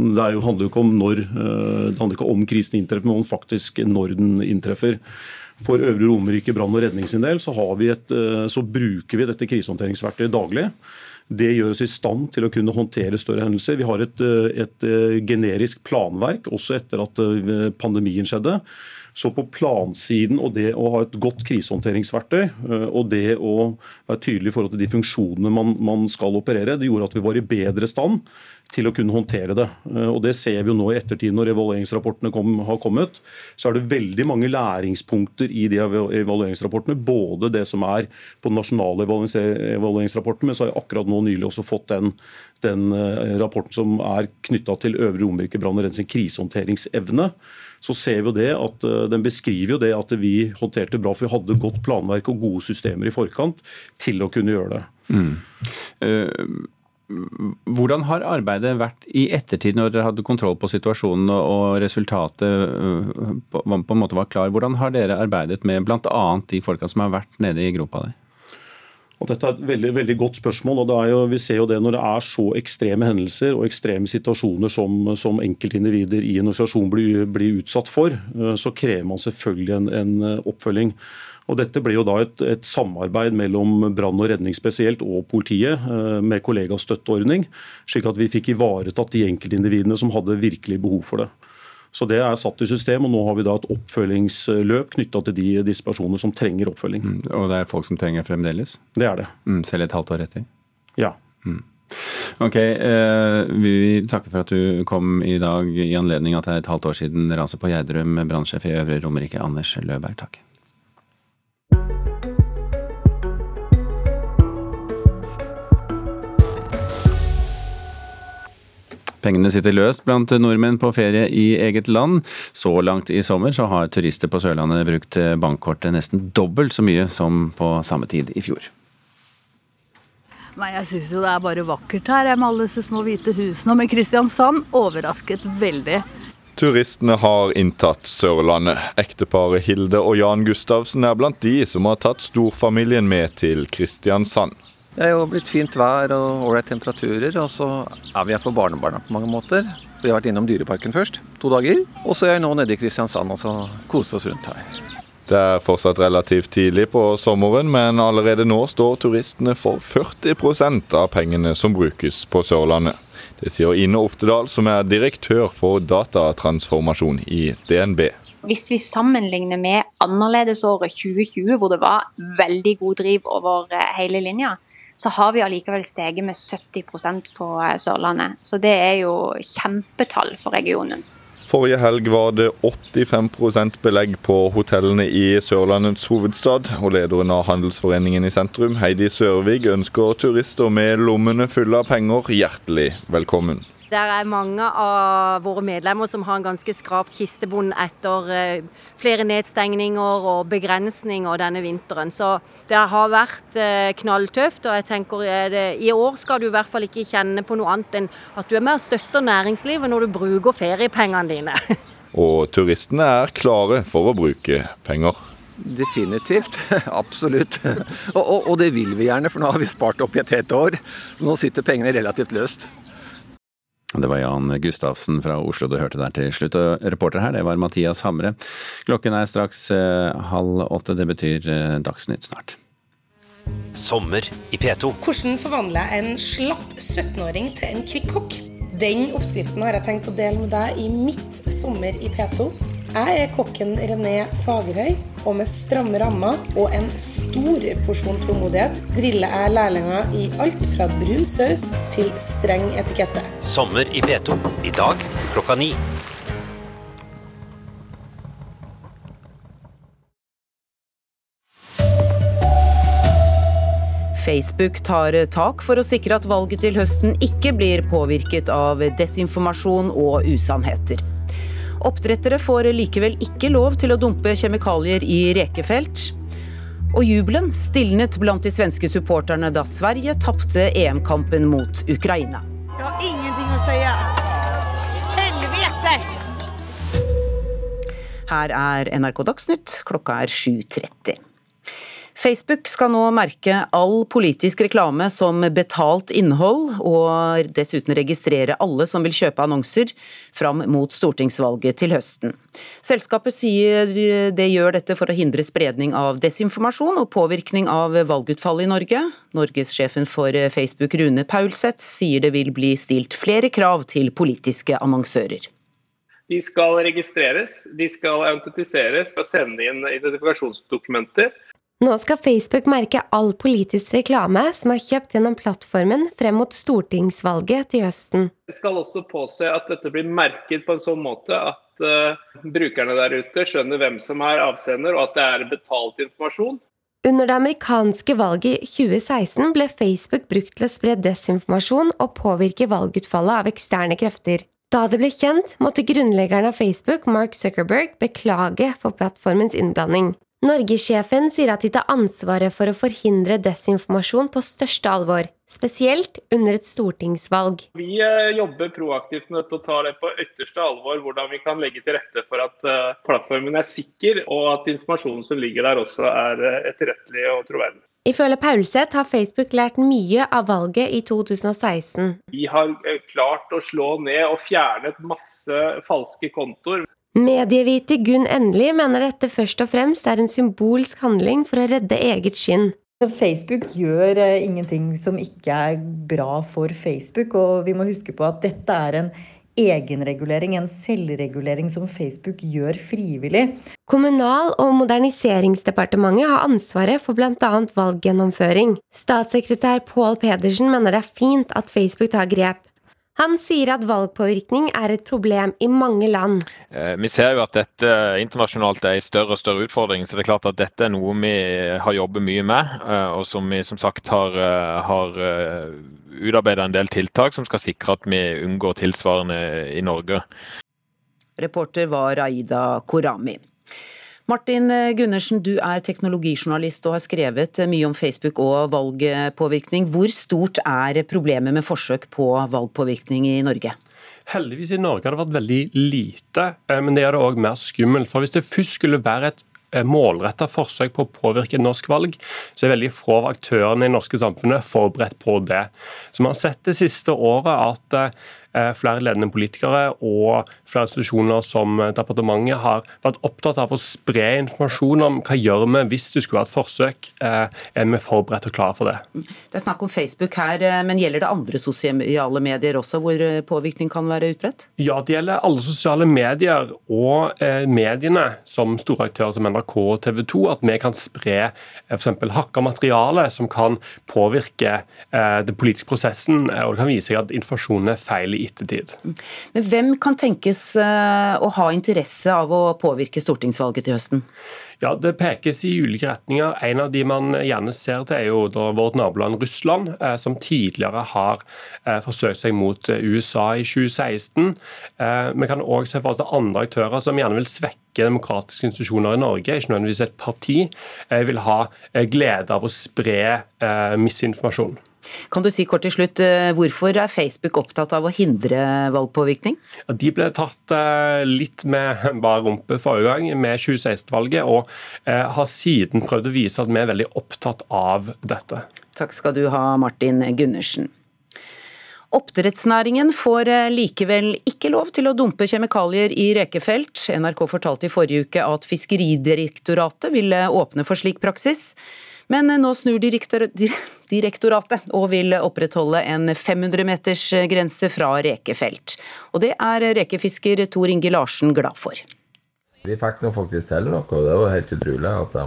Det jo, handler jo ikke om når, eh, det handler ikke om krisen inntreffer, men om faktisk når den inntreffer. For Øvre Romerike brann- og redning sin del så, et, eh, så bruker vi dette krisehåndteringsverktøyet daglig. Det gjør oss i stand til å kunne håndtere større hendelser. Vi har et, eh, et eh, generisk planverk også etter at eh, pandemien skjedde. Så på plansiden og det å ha et godt krisehåndteringsverktøy og det å være tydelig i forhold til de funksjonene man, man skal operere, det gjorde at vi var i bedre stand til å kunne håndtere det. Eh, og Det ser vi jo nå i ettertid når evalueringsrapportene kom, har kommet. Så er det veldig mange læringspunkter i de evalueringsrapportene. Både det som er på den nasjonale evalueringsrapporten, men så har jeg akkurat nå nylig også fått den, den eh, rapporten som er knytta til Øvre Romerike brann og rensing krisehåndteringsevne så ser vi jo det at eh, Den beskriver jo det at vi håndterte bra, for vi hadde godt planverk og gode systemer i forkant til å kunne gjøre det. Mm. Hvordan har arbeidet vært i ettertid, når dere hadde kontroll på situasjonen og resultatet øh, på en måte var klar? Hvordan har dere arbeidet med bl.a. de folka som har vært nede i gropa der? Og dette er et veldig, veldig godt spørsmål. og jo, Vi ser jo det når det er så ekstreme hendelser og ekstreme situasjoner som, som enkeltindivider i en organisasjon blir, blir, utsatt for, øh, så krever man selvfølgelig en, en oppfølging. Og Dette ble jo da et, et samarbeid mellom brann og redning spesielt og politiet eh, med kollegastøtteordning, slik at vi fikk ivaretatt de enkeltindividene som hadde virkelig behov for det. Så Det er satt i system, og nå har vi da et oppfølgingsløp knytta til de, disse personene som trenger oppfølging. Mm, og det er folk som trenger fremdeles? Det er det. Mm, selv et halvt år etter? Ja. Mm. Ok, eh, Vi takker for at du kom i dag i anledning at det er et halvt år siden raset på Gjerdrum. Brannsjef i Øvre Romerike, Anders Løberg. Takk. Pengene sitter løst blant nordmenn på ferie i eget land. Så langt i sommer så har turister på Sørlandet brukt bankkortet nesten dobbelt så mye som på samme tid i fjor. Nei, Jeg syns jo det er bare vakkert her med alle disse små hvite husene. Men Kristiansand overrasket veldig. Turistene har inntatt Sørlandet. Ekteparet Hilde og Jan Gustavsen er blant de som har tatt storfamilien med til Kristiansand. Det er jo blitt fint vær og ålreit temperaturer, og så er vi her for barnebarna på mange måter. Vi har vært innom Dyreparken først, to dager. Og så er jeg nå nede i Kristiansand og så koser oss rundt her. Det er fortsatt relativt tidlig på sommeren, men allerede nå står turistene for 40% av pengene som brukes på Sørlandet. Det sier Ine Oftedal, som er direktør for datatransformasjon i DNB. Hvis vi sammenligner med annerledesåret 2020, hvor det var veldig god driv over eh, hele linja, så har vi allikevel steget med 70% på eh, Sørlandet. Så det er jo kjempetall for regionen. Forrige helg var det 85% belegg på hotellene i Sørlandets hovedstad. Og lederen av Handelsforeningen i sentrum, Heidi Sørvig, ønsker turister med lommene fulle av penger hjertelig velkommen. Det er mange av våre medlemmer som har en ganske skrapt kistebunn etter eh, flere nedstengninger og begrensninger denne vinteren. Så det har vært eh, knalltøft. Og jeg tenker det, i år skal du i hvert fall ikke kjenne på noe annet enn at du er med og støtter næringslivet når du bruker feriepengene dine. Og turistene er klare for å bruke penger. Definitivt. Absolutt. Og, og, og, det vil vi gjerne, for nå har vi spart opp i et helt år. Så nå sitter pengene relativt løst. Det var Jan Gustavsen fra Oslo du hørte der til slutt. Og reporter her, det var Mathias Hamre. Klokken er straks eh, halv åtte. Det betyr eh, Dagsnytt snart. Sommer i P2. Hvordan forvandler jeg en slapp 17-åring til en kvikk kokk? Den oppskriften har jeg tenkt å dele med deg i mitt Sommer i P2. Jeg er kokken René Fagerhøy, og med stramme rammer og en stor porsjon tålmodighet driller jeg lærlinger i alt fra brun saus til streng etikette. Sommer i P2. I dag klokka ni. Facebook tar tak for å sikre at valget til høsten ikke blir påvirket av desinformasjon og usannheter. Oppdrettere får likevel ikke lov til å dumpe kjemikalier i rekefelt. Og jubelen stilnet blant de svenske supporterne da Sverige tapte EM-kampen mot Ukraina. Jeg har ingenting å si. Helvete! Her er NRK Dagsnytt, klokka er 7.30. Facebook skal nå merke all politisk reklame som betalt innhold, og dessuten registrere alle som vil kjøpe annonser fram mot stortingsvalget til høsten. Selskapet sier det gjør dette for å hindre spredning av desinformasjon og påvirkning av valgutfallet i Norge. Norgessjefen for Facebook Rune Paulseth sier det vil bli stilt flere krav til politiske annonsører. De skal registreres, de skal autentiseres og sende inn identifikasjonsdokumenter. Nå skal Facebook merke all politisk reklame som er kjøpt gjennom plattformen frem mot stortingsvalget til høsten. Vi skal også påse at dette blir merket på en sånn måte at uh, brukerne der ute skjønner hvem som er avsender, og at det er betalt informasjon. Under det amerikanske valget i 2016 ble Facebook brukt til å spre desinformasjon og påvirke valgutfallet av eksterne krefter. Da det ble kjent, måtte grunnleggeren av Facebook, Mark Zuckerberg, beklage for plattformens innblanding. Norgessjefen sier at de tar ansvaret for å forhindre desinformasjon på største alvor, spesielt under et stortingsvalg. Vi eh, jobber proaktivt med å ta det på ytterste alvor, hvordan vi kan legge til rette for at eh, plattformen er sikker, og at informasjonen som ligger der også er eh, etterrettelig og troverdig. Ifølge Paulseth har Facebook lært mye av valget i 2016. Vi har klart å slå ned og fjernet masse falske kontoer. Medievite Gunn Endelig mener dette først og fremst er en symbolsk handling for å redde eget skinn. Facebook gjør eh, ingenting som ikke er bra for Facebook, og vi må huske på at dette er en egenregulering, en selvregulering som Facebook gjør frivillig. Kommunal- og moderniseringsdepartementet har ansvaret for bl.a. valggjennomføring. Statssekretær Pål Pedersen mener det er fint at Facebook tar grep. Han sier at valgpåvirkning er et problem i mange land. Eh, vi ser jo at dette internasjonalt er en større og større utfordring. så det er klart at Dette er noe vi har jobbet mye med, eh, og som vi som sagt har, eh, har utarbeidet en del tiltak som skal sikre at vi unngår tilsvarende i Norge. Reporter var Aida Korami. Martin Gundersen, du er teknologijournalist og har skrevet mye om Facebook og valgpåvirkning. Hvor stort er problemet med forsøk på valgpåvirkning i Norge? Heldigvis i Norge har det vært veldig lite, eh, men det gjør det òg mer skummelt. For Hvis det først skulle være et eh, målretta forsøk på å påvirke et norsk valg, så er veldig få av aktørene i det norske samfunnet forberedt på det. Så Man har sett det siste året at eh, flere ledende politikere og flere institusjoner som departementet har vært opptatt av å spre informasjon om hva gjør vi hvis det skulle være et forsøk. Eh, er vi forberedt og klare for det? Det er snakk om Facebook her, eh, men gjelder det andre sosiale medier også, hvor påvirkning kan være utbredt? Ja, det gjelder alle sosiale medier og mediene som store aktører som NRK og TV 2. At vi kan spre f.eks. hakka materiale som kan påvirke den politiske prosessen, og det kan vise seg at informasjonen er feil i ettertid. Men hvem kan tenkes eh, å ha interesse av å påvirke stortingsvalget til høsten? Ja, Det pekes i ulike retninger. En av de man gjerne ser til, er jo vårt naboland Russland, eh, som tidligere har eh, forsøkt seg mot USA i 2016. Vi kan òg se for oss andre aktører som gjerne vil svekke demokratiske institusjoner i Norge, ikke nødvendigvis et parti, vil ha glede av å spre misinformasjon. Kan du si kort til slutt, eh, Hvorfor er Facebook opptatt av å hindre valgpåvirkning? De ble tatt eh, litt med bare rumpe forrige gang, med 2016-valget, og eh, har siden prøvd å vise at vi er veldig opptatt av dette. Takk skal du ha, Martin Gundersen. Oppdrettsnæringen får likevel ikke lov til å dumpe kjemikalier i rekefelt. NRK fortalte i forrige uke at Fiskeridirektoratet ville åpne for slik praksis. Men nå snur direktoratet og vil opprettholde en 500 meters grense fra rekefelt. Og det er rekefisker Tor Inge Larsen glad for. Vi fikk nå faktisk til noe, og det var helt utrolig at de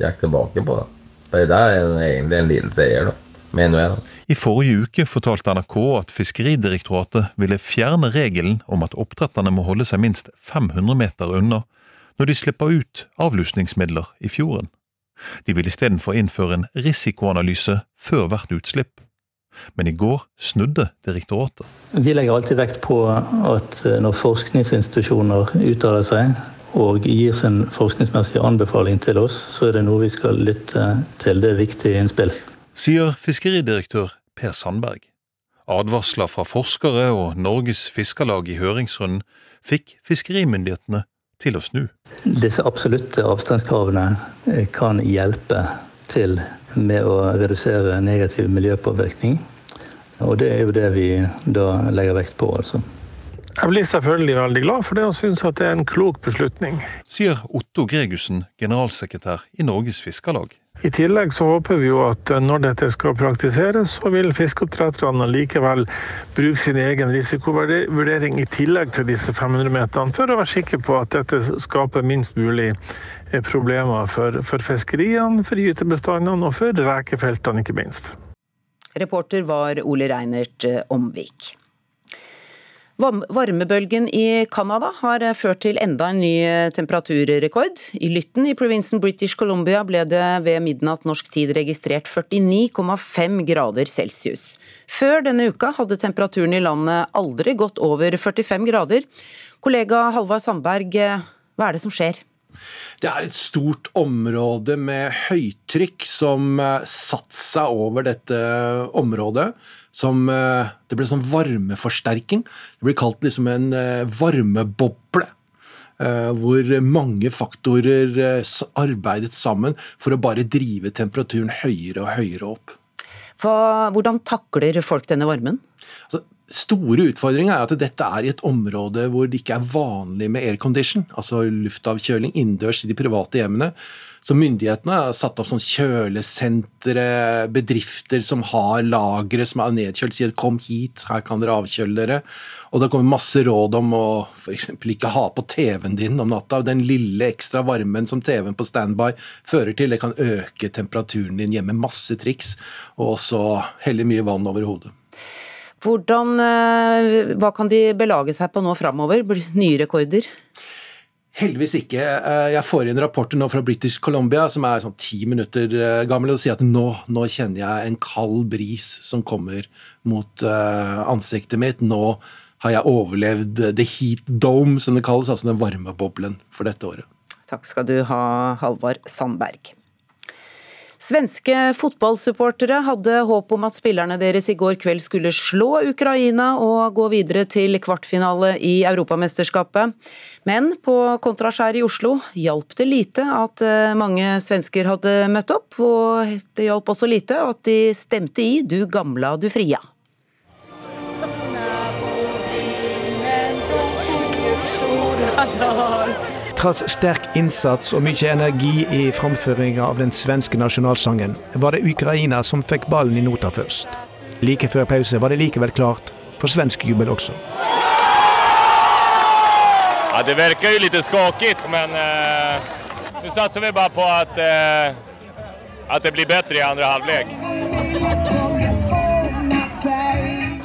gikk tilbake på det. For det er egentlig en liten seier, da. Mener jeg. I forrige uke fortalte NRK at Fiskeridirektoratet ville fjerne regelen om at oppdretterne må holde seg minst 500 meter unna når de slipper ut avlusningsmidler i fjorden. De vil istedenfor innføre en risikoanalyse før hvert utslipp. Men i går snudde direktoratet. Vi legger alltid vekt på at eh, når forskningsinstitusjoner uttaler seg og gir sin forskningsmessige anbefaling til oss, så er det noe vi skal lytte til. Det er viktige innspill. Sier fiskeridirektør Per Sandberg. Advarsler fra forskere og Norges Fiskarlag i høringsrunden fikk fiskerimyndighetene til å snu. Disse absolutte avstandskravene eh, kan hjelpe til med å redusere negativ miljøpåvirkning. Og det er jo det vi da legger vekt på, altså. Jeg blir selvfølgelig veldig glad for det og syns at det er en klok beslutning. Sier Otto Gregussen, generalsekretær i Norges Fiskarlag. I tillegg så håper vi jo at eh, når dette skal praktiseres, så vil fiskeoppdretterne likevel bruke sin egen risikovurdering i tillegg til disse 500-meterne, for å være sikker på at dette skaper minst mulig eh, problemer for, for fiskeriene, for gytebestandene og for rekefeltene, ikke minst. Reporter var Ole Reinert eh, Omvik. Varmebølgen i Canada har ført til enda en ny temperaturrekord. I Lytten i provinsen British Columbia ble det ved midnatt norsk tid registrert 49,5 grader celsius. Før denne uka hadde temperaturen i landet aldri gått over 45 grader. Kollega Halvard Sandberg, hva er det som skjer? Det er et stort område med høytrykk som eh, satte seg over dette området som eh, Det ble sånn varmeforsterking. Det ble kalt liksom en eh, varmeboble. Eh, hvor mange faktorer arbeidet sammen for å bare drive temperaturen høyere og høyere opp. Hva, hvordan takler folk denne varmen? Altså, store utfordringa er at dette er i et område hvor det ikke er vanlig med aircondition, altså luftavkjøling innendørs i de private hjemmene. Så myndighetene har satt opp sånn kjølesentre, bedrifter som har lagre som er nedkjølt, sier 'kom hit, her kan dere avkjøle dere'. Og det kommer masse råd om å f.eks. ikke ha på TV-en din om natta. Den lille ekstra varmen som TV-en på standby fører til, det kan øke temperaturen din hjemme. Masse triks, og også helle mye vann over hodet. Hvordan, eh, hva kan de belage seg på nå framover? Nye rekorder? Heldigvis ikke. Eh, jeg får inn rapporter nå fra British Columbia som er sånn ti minutter eh, gammel, og sier at nå, nå, kjenner jeg en kald bris som kommer mot ansiktet mitt. Nå har jeg overlevd the heat dome, som det kalles, altså den varmeboblen for dette året. Takk skal du ha, Halvard Sandberg. Svenske fotballsupportere hadde håp om at spillerne deres i går kveld skulle slå Ukraina og gå videre til kvartfinale i Europamesterskapet. Men på Kontraskjæret i Oslo hjalp det lite at eh, mange svensker hadde møtt opp, og det hjalp også lite at de stemte i Du gamla, du fria. Tross sterk innsats og mye energi i framføringa av den svenske nasjonalsangen, var det Ukraina som fikk ballen i nota først. Like før pause var det likevel klart for svensk jubel også. Ja, det virker jo litt skakig, men uh, nå satser vi bare på at, uh, at det blir bedre i andre halvlek.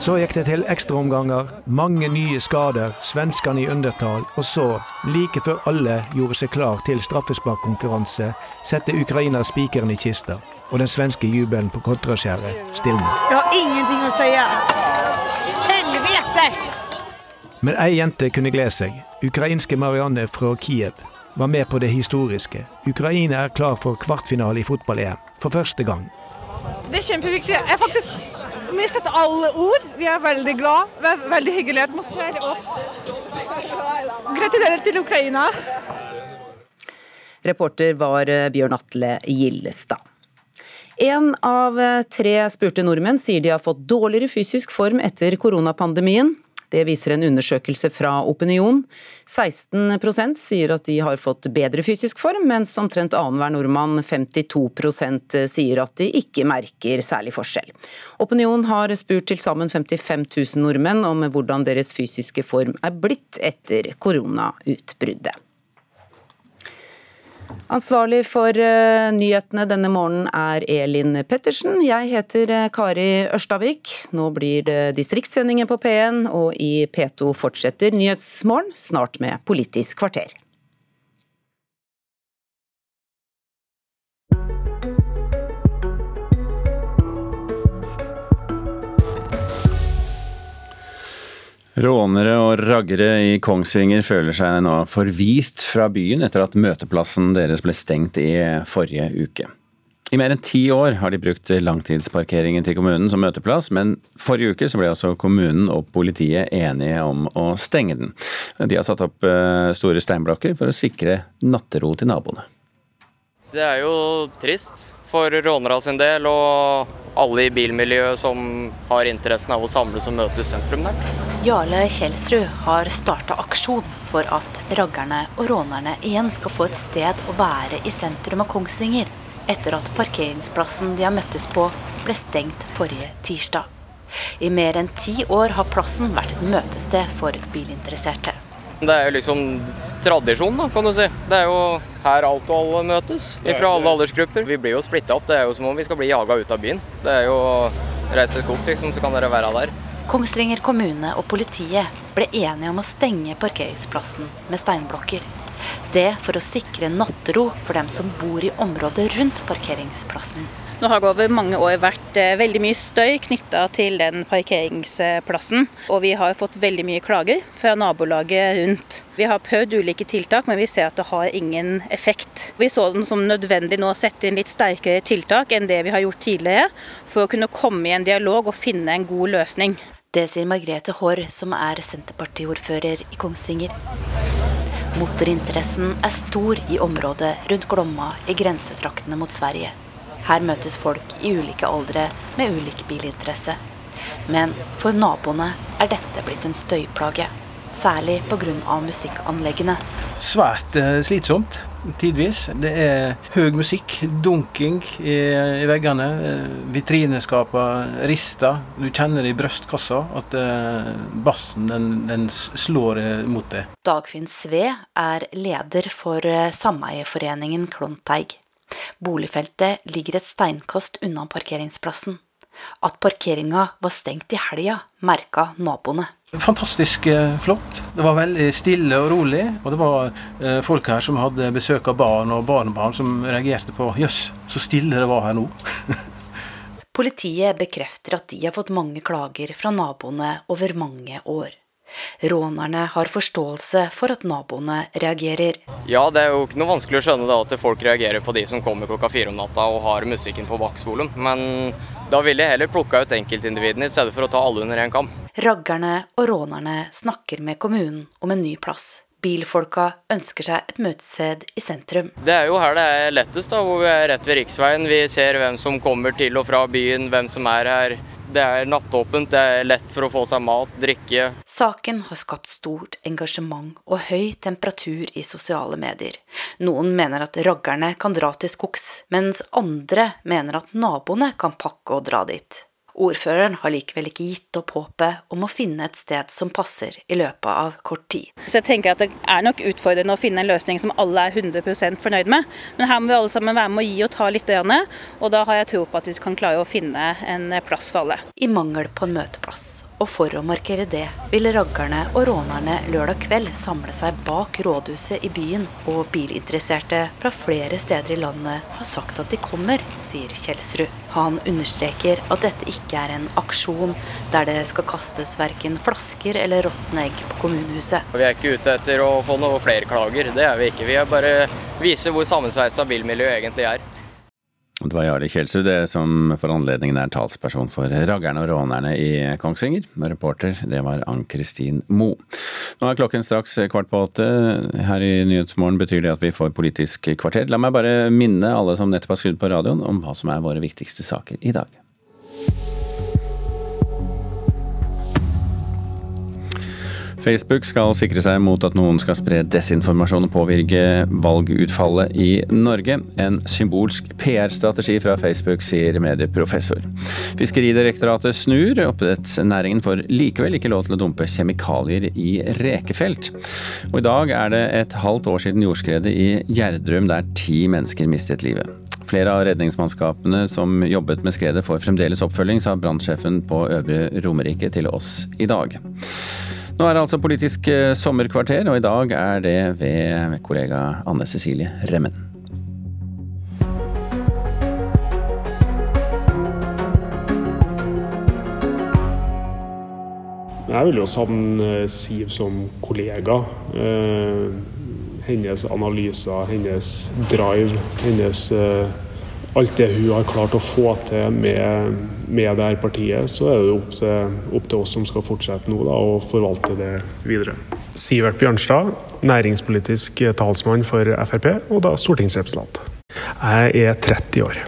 Så gikk det til ekstraomganger, mange nye skader, svenskene i undertall, og så, like før alle gjorde seg klar til straffesparkkonkurranse, sette Ukraina spikeren i kista, og den svenske jubelen på kontraskjæret stilnet. Jeg har ingenting å si. Helvete! Men ei jente kunne glede seg. Ukrainske Marianne fra Kiev var med på det historiske. Ukraina er klar for kvartfinale i fotball-EM, for første gang. Det er kjempeviktig. Jeg har faktisk mistet alle ord. Vi er veldig glad. Det er veldig hyggelig atmosfære. Og gratulerer til Ukraina. Reporter var eh, Bjørn Atle Gillestad. En av eh, tre spurte nordmenn sier de har fått dårligere fysisk form etter koronapandemien. Det viser en undersøkelse fra Opinion. 16% sier at de har fått bedre fysisk form, mens omtrent annenhver nordmann, 52% sier at de ikke merker særlig forskjell. Opinion har spurt til sammen 55 000 nordmenn om hvordan deres fysiske form er blitt etter koronautbruddet. Ansvarlig for uh, nyhetene denne morgenen er Elin Pettersen. Jeg heter uh, Kari Ørstavik. Nå blir det distriktssendinger på P1, og i P2 fortsetter Nyhetsmorgen, snart med Politisk kvarter. Rånere og raggere i Kongsvinger føler seg nå forvist fra byen etter at møteplassen deres ble stengt i forrige uke. I mer enn ti år har de brukt langtidsparkeringen til kommunen som møteplass, men forrige uke ble altså kommunen og politiet enige om å stenge den. De har satt opp eh, store steinblokker for å sikre nattero til naboene. Det er jo trist for rånerne sin del og alle i bilmiljøet som har interessen av å samles og møtes sentrum der. Jarle Kjelsrud har starta aksjon for at raggerne og rånerne igjen skal få et sted å være i sentrum av Kongsvinger, etter at parkeringsplassen de har møttes på, ble stengt forrige tirsdag. I mer enn ti år har plassen vært et møtested for bilinteresserte. Det er jo liksom tradisjon, da, kan du si. Det er jo her alt og alle møtes. Fra alle aldersgrupper. Vi blir jo splitta opp. Det er jo som om vi skal bli jaga ut av byen. Det er jo reise til skogs, liksom, så kan dere være der. Kongsvinger kommune og politiet ble enige om å stenge parkeringsplassen med steinblokker. Det for å sikre nattro for dem som bor i området rundt parkeringsplassen. Nå har det over mange år vært eh, veldig mye støy knytta til den parkeringsplassen. Og vi har fått veldig mye klager fra nabolaget rundt. Vi har prøvd ulike tiltak, men vi ser at det har ingen effekt. Vi så den som nødvendig nå å sette inn litt sterkere tiltak enn det vi har gjort tidligere, for å kunne komme i en dialog og finne en god løsning. Det sier Margrethe Haarr, som er Senterpartiordfører i Kongsvinger. Motorinteressen er stor i området rundt Glomma i grensetraktene mot Sverige. Her møtes folk i ulike aldre med ulik bilinteresse. Men for naboene er dette blitt en støyplage. Særlig pga. musikkanleggene. Svært eh, slitsomt tidvis. Det er høy musikk, dunking i, i veggene. Vitrineskaper rister. Du kjenner det i brystkassa at eh, bassen den, den slår mot deg. Dagfinn Sve er leder for sameieforeningen Klonteig. Boligfeltet ligger et steinkast unna parkeringsplassen. At parkeringa var stengt i helga, merka naboene. Fantastisk eh, flott. Det var veldig stille og rolig. Og det var eh, folk her som hadde besøk av barn og barnebarn som reagerte på jøss, så stille det var her nå. Politiet bekrefter at de har fått mange klager fra naboene over mange år. Rånerne har forståelse for at naboene reagerer. Ja, det er jo ikke noe vanskelig å skjønne da at folk reagerer på de som kommer klokka fire om natta og har musikken på bakspolen. Men da ville jeg heller plukka ut enkeltindividene i stedet for å ta alle under én kam. Raggerne og rånerne snakker med kommunen om en ny plass. Bilfolka ønsker seg et møtested i sentrum. Det er jo her det er lettest, da, hvor vi er rett ved riksveien. Vi ser hvem som kommer til og fra byen, hvem som er her. Det er nattåpent, det er lett for å få seg mat, drikke. Saken har skapt stort engasjement og høy temperatur i sosiale medier. Noen mener at raggerne kan dra til skogs, mens andre mener at naboene kan pakke og dra dit. Ordføreren har likevel ikke gitt opp håpet om å finne et sted som passer i løpet av kort tid. Så jeg tenker at Det er nok utfordrende å finne en løsning som alle er 100% fornøyd med. Men her må vi alle sammen være med å gi og ta litt, og da har jeg tro på at vi kan klare å finne en plass for alle. I mangel på en møteplass og for å markere det vil raggerne og rånerne lørdag kveld samle seg bak rådhuset i byen. Og bilinteresserte fra flere steder i landet har sagt at de kommer, sier Kjelsrud. Han understreker at dette ikke er en aksjon der det skal kastes verken flasker eller råtne egg på kommunehuset. Vi er ikke ute etter å få noe flere klager, det er vi ikke. Vi er bare viser hvor sammensveisa bilmiljøet egentlig er. Det var Jarle Kjelsrud som for anledningen er talsperson for raggerne og rånerne i Kongsvinger. Reporter det var Ann-Kristin Mo. Nå er klokken straks kvart på åtte. Her i Nyhetsmorgen betyr det at vi får Politisk kvarter. La meg bare minne alle som nettopp har skrudd på radioen om hva som er våre viktigste saker i dag. Facebook skal sikre seg mot at noen skal spre desinformasjon og påvirke valgutfallet i Norge. En symbolsk PR-strategi fra Facebook, sier medieprofessor. Fiskeridirektoratet snur. Oppdrettsnæringen får likevel ikke lov til å dumpe kjemikalier i rekefelt. Og i dag er det et halvt år siden jordskredet i Gjerdrum der ti mennesker mistet livet. Flere av redningsmannskapene som jobbet med skredet får fremdeles oppfølging, sa brannsjefen på Øvre Romerike til oss i dag. Nå er det altså Politisk eh, sommerkvarter, og i dag er det ved kollega Anne Cecilie Remmen. Jeg vil jo savne eh, Siv som kollega. Eh, hennes analyser, hennes drive, hennes alt det hun har klart å få til med, med det her partiet, så er det opp til, opp til oss som skal fortsette nå da, og forvalte det videre. Sivert Bjørnstad, næringspolitisk talsmann for Frp, og da stortingsrepresentant. Jeg er 30 år.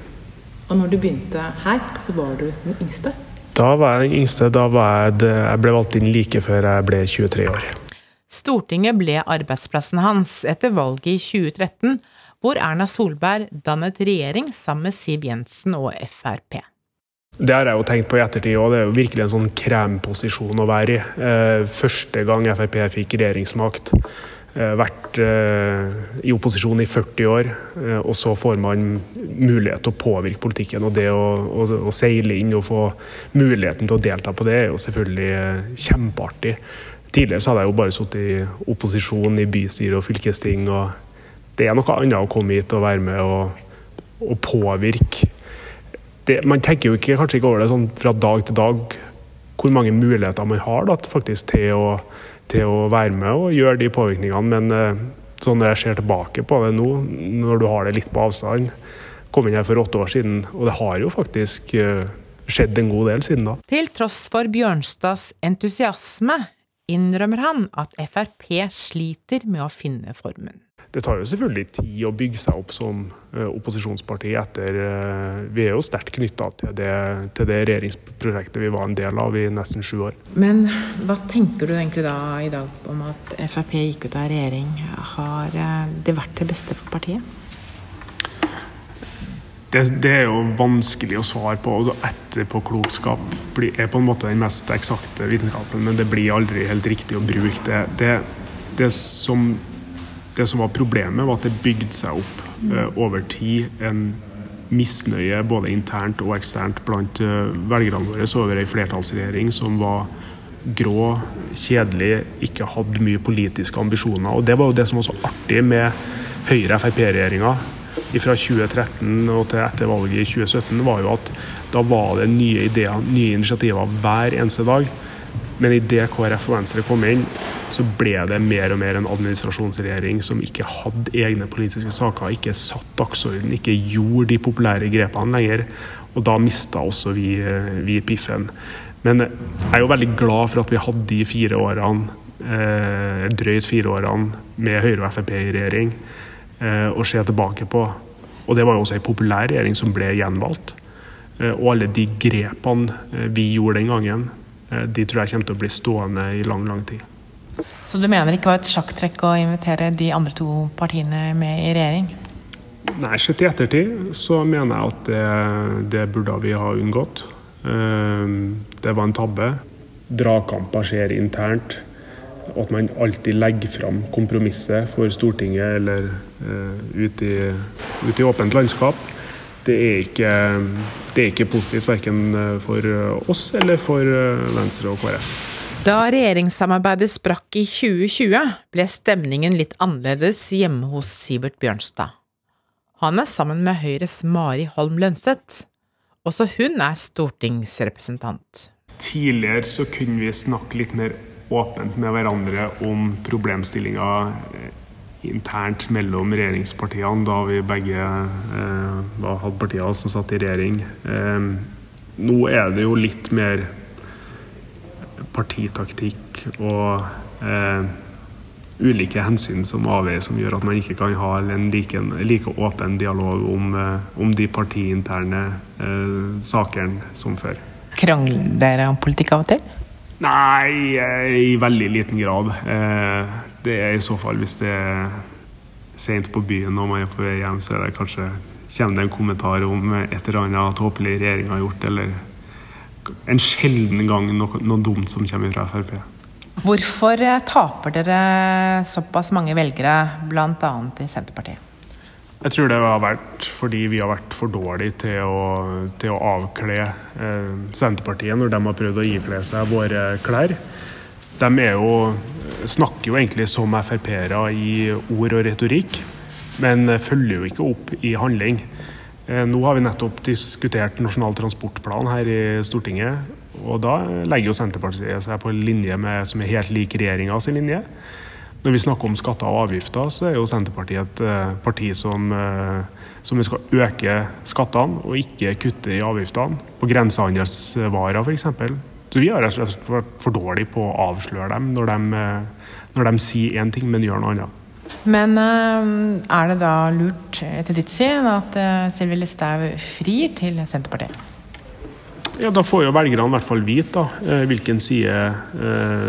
Og når du begynte her, så var du den yngste? Da var jeg den yngste. Da var jeg, jeg ble valgt inn like før jeg ble 23 år. Stortinget ble arbeidsplassen hans etter valget i 2013 hvor Erna Solberg dannet regjering sammen med Siv Jensen og Frp. Det har jeg jo tenkt på i ettertid òg. Det er jo virkelig en sånn kremposisjon å være i. Eh, første gang Frp fikk regjeringsmakt. Eh, vært eh, i opposisjon i 40 år, og så får man mulighet til å påvirke politikken. Og det å, å, å seile inn og få muligheten til å delta på det, er jo selvfølgelig kjempeartig. Tidligere så hadde jeg jo bare sittet i opposisjon i bystyre og fylkesting. og det er noe annet å komme hit og være med og, og påvirke. Det, man tenker jo ikke, kanskje ikke over det sånn fra dag til dag hvor mange muligheter man har da, faktisk til å, til å være med og gjøre de påvirkningene. Men eh, sånn når jeg ser tilbake på det nå, når du har det litt på avstand Kom inn her for åtte år siden, og det har jo faktisk eh, skjedd en god del siden da. Til tross for Bjørnstads entusiasme innrømmer han at Frp sliter med å finne formen. Det tar jo selvfølgelig tid å bygge seg opp som uh, opposisjonsparti etter uh, Vi er jo sterkt knytta til, til, det regjeringsprosjektet vi var en del av i nesten sju år. Men hva tenker du egentlig da i dag om at Frp gikk ut av regjering? Har uh, det vært til beste for partiet? Det, det, er jo vanskelig å svare på. og Etterpåklokskap er på en måte den mest eksakte vitenskapen, men det blir aldri helt riktig å bruke det. Det, det som det som var problemet, var at det bygde seg opp eh, over tid en misnøye både internt og eksternt blant eh, velgerne våre over ei flertallsregjering som var grå, kjedelig, ikke hadde mye politiske ambisjoner. Og Det var jo det som var så artig med Høyre-Frp-regjeringa fra 2013 og til etter valget i 2017, var jo at da var det nye ideer, nye initiativer hver eneste dag. Men idet KrF og Venstre kom inn, så ble det mer og mer en administrasjonsregjering som ikke hadde egne politiske saker, ikke satt dagsorden, ikke gjorde de populære grepene lenger. Og da mista også vi, eh, vi piffen. Men jeg er jo veldig glad for at vi hadde de fire årene, eh, drøyt fire årene med Høyre og Frp i regjering eh, å se tilbake på. Og det var jo også en populær regjering som ble gjenvalgt. Eh, og alle de grepene eh, vi gjorde den gangen, de tror jeg kommer til å bli stående i lang, lang tid. Så du mener det ikke var et sjakktrekk å invitere de andre to partiene med i regjering? Nei, sett i ettertid så mener jeg at det, det burde vi ha unngått. Det var en tabbe. Dragkamper skjer internt. At man alltid legger fram kompromisset for Stortinget eller uh, ute i, ut i, åpent landskap, det er ikke, det er ikke positivt verken for oss eller for Venstre og KrF. Da regjeringssamarbeidet sprakk i 2020, ble stemningen litt annerledes hjemme hos Sivert Bjørnstad. Han er sammen med Høyres Mari Holm Lønseth. Også hun er stortingsrepresentant. Tidligere så kunne vi snakke litt mer åpent med hverandre om problemstillinger internt mellom regjeringspartiene, da vi begge eh, hadde partier som satt i regjering. Eh, nå er det jo litt mer partitaktikk og eh, ulike hensyn som avveier, som gjør at man ikke kan ha en like, like åpen dialog om, om de partiinterne eh, sakene som før. Krangler dere om politikk av og til? Nei, i veldig liten grad. Eh, det er i så fall hvis det er sent på byen og man er på vei hjem, så er det kanskje kommer det en kommentar om et eller annet tåpelig regjeringa har gjort, eller en sjelden gang noe, noe dumt som kommer fra Frp. Hvorfor eh, taper dere såpass mange velgere, bl.a. i Senterpartiet? Jeg tror det har vært fordi vi har vært for dårlige til å, til å avkle eh, Senterpartiet når de har prøvd å ikle seg våre klær. De jo, snakker jo egentlig som Frp-ere i ord og retorikk, men følger jo ikke opp i handling. Eh, nå har vi nettopp diskutert Nasjonal transportplan her i Stortinget. Og da legger jo Senterpartiet seg på en linje med, som er helt lik regjeringa sin linje. Når vi snakker om skatter og avgifter, så er jo Senterpartiet et uh, parti som, uh, som skal øke skattene og ikke kutte i avgiftene. På grensehandelsvarer f.eks. Vi har rett og slett vært for dårlige på å avsløre dem når de, uh, når de sier én ting, men gjør noe annet. Men eh, er det da lurt, etter ditt syn, at eh, Sylvi Listhaug frir til Senterpartiet? Ja, Da får jo velgerne i hvert fall vite da, eh, hvilken side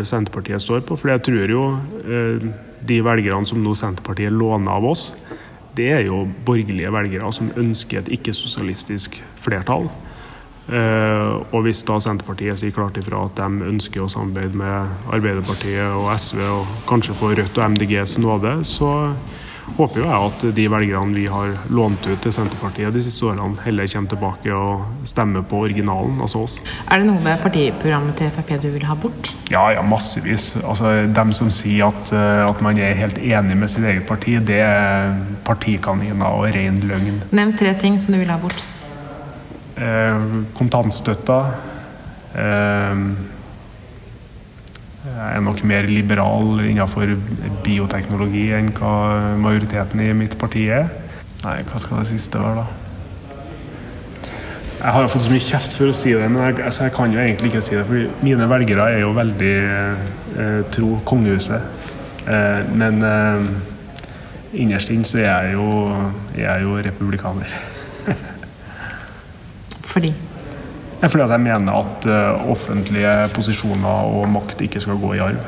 Senterpartiet står på. For jeg tror jo de velgerne som nå Senterpartiet låner av oss, det er jo borgerlige velgere som ønsker et ikke-sosialistisk flertall. Uh, og hvis da Senterpartiet sier klart ifra at de ønsker å samarbeide med Arbeiderpartiet og SV, og kanskje få Rødt og MDGs nåde, så håper jo jeg at de velgerne vi har lånt ut til Senterpartiet de siste årene, heller kommer tilbake og stemmer på originalen, altså oss. Er det noe med partiprogrammet til Frp du vil ha bort? Ja, ja, massevis. Altså, Dem som sier at, eh, at man er helt enig med sitt eget parti, det er partikaniner og ren løgn. Nevn tre ting som du vil ha bort. Eh, kontantstøtta. Eh, jeg er nok mer liberal innenfor bioteknologi enn hva majoriteten i mitt parti er. Nei, hva skal det siste være, da? Jeg har fått så mye kjeft for å si det, men jeg, altså jeg kan jo egentlig ikke si det. For mine velgere er jo veldig eh, tro kongehuset. Eh, men eh, innerst inne så er jeg jo, er jeg jo republikaner. Fordi? Fordi at jeg mener at uh, offentlige posisjoner og makt ikke skal gå i arv.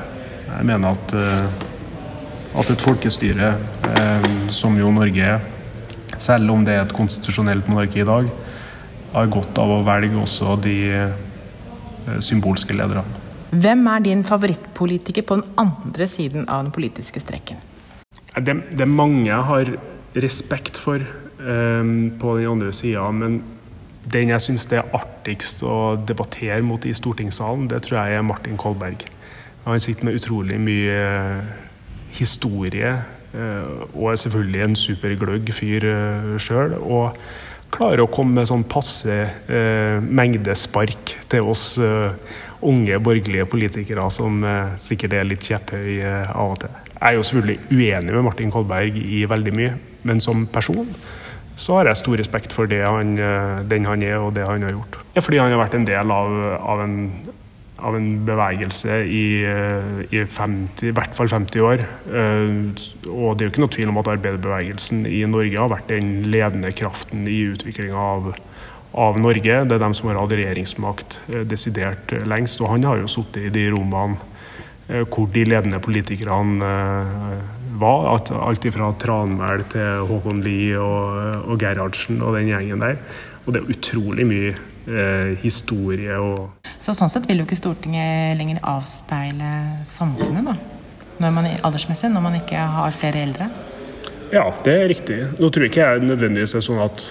Jeg mener at, uh, at et folkestyre, uh, som jo Norge er, selv om det er et konstitusjonelt monarki i dag, har godt av å velge også de symbolske lederne. Hvem er din favorittpolitiker på den andre siden av den politiske streken? Det, det mange har respekt for på den andre sida. Men den jeg syns det er artigst å debattere mot i stortingssalen, det tror jeg er Martin Kolberg. Han sitter med utrolig mye historie, og er selvfølgelig en supergløgg fyr sjøl. Og klarer å komme med sånn passe mengdespark til oss unge borgerlige politikere som sikkert er litt kjepphøy av og til. Jeg er jo selvfølgelig uenig med Martin Kolberg i veldig mye, men som person så har jeg stor respekt for han, den han er og det han har gjort. Ja, fordi han har vært en del av, av, en, av en, bevegelse i, i, 50, i, hvert fall 50 år. Og det er jo ikke noe tvil om at arbeiderbevegelsen i Norge har vært den ledende kraften i utviklinga av, av, Norge. Det er dem som har hatt regjeringsmakt desidert lengst. Og han har jo sittet i de rommene hvor de ledende politikerne var. Alt fra Tranmæl til Håkon Lie og, og Gerhardsen og den gjengen der. Og det er utrolig mye eh, historie og Så sånn sett vil jo ikke Stortinget lenger avspeile samfunnet, da? Når man, aldersmessig, når man ikke har flere eldre? Ja, det er riktig. Nå tror ikke jeg nødvendigvis er sånn at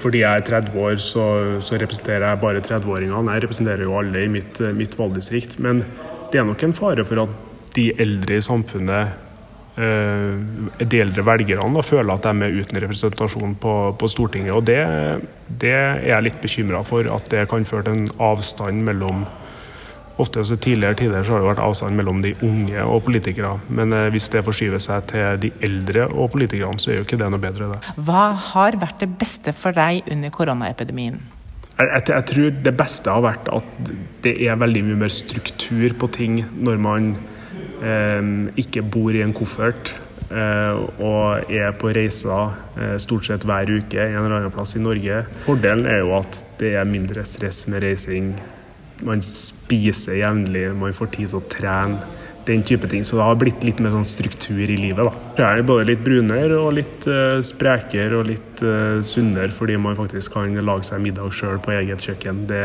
fordi jeg er 30 år, så, så representerer jeg bare 30-åringene. Jeg representerer jo alle i mitt, mitt valgdistrikt. Men det er nok en fare for at de eldre i samfunnet de eldre velgerne føler at de er uten representasjon på, på Stortinget. og det, det, er jeg litt bekymra for, at det kan føre til en avstand mellom Ofte altså Tidligere tider så har det vært avstand mellom de unge og politikere. Men eh, hvis det forskyver seg til de eldre og politikerne, så er jo ikke det noe bedre. det. Hva har vært det beste for deg under koronaepidemien? Jeg, jeg, jeg tror det beste har vært at det er veldig mye mer struktur på ting når man ikke bor i en koffert og er på reiser stort sett hver uke en eller annen plass i Norge. Fordelen er jo at det er mindre stress med reising. Man spiser jevnlig, man får tid til å trene. Den type ting. Så det har blitt litt mer sånn struktur i livet. da. Jeg er både litt brunere og litt uh, sprekere og litt sunnere fordi man faktisk kan lage seg middag sjøl på eget kjøkken. Det,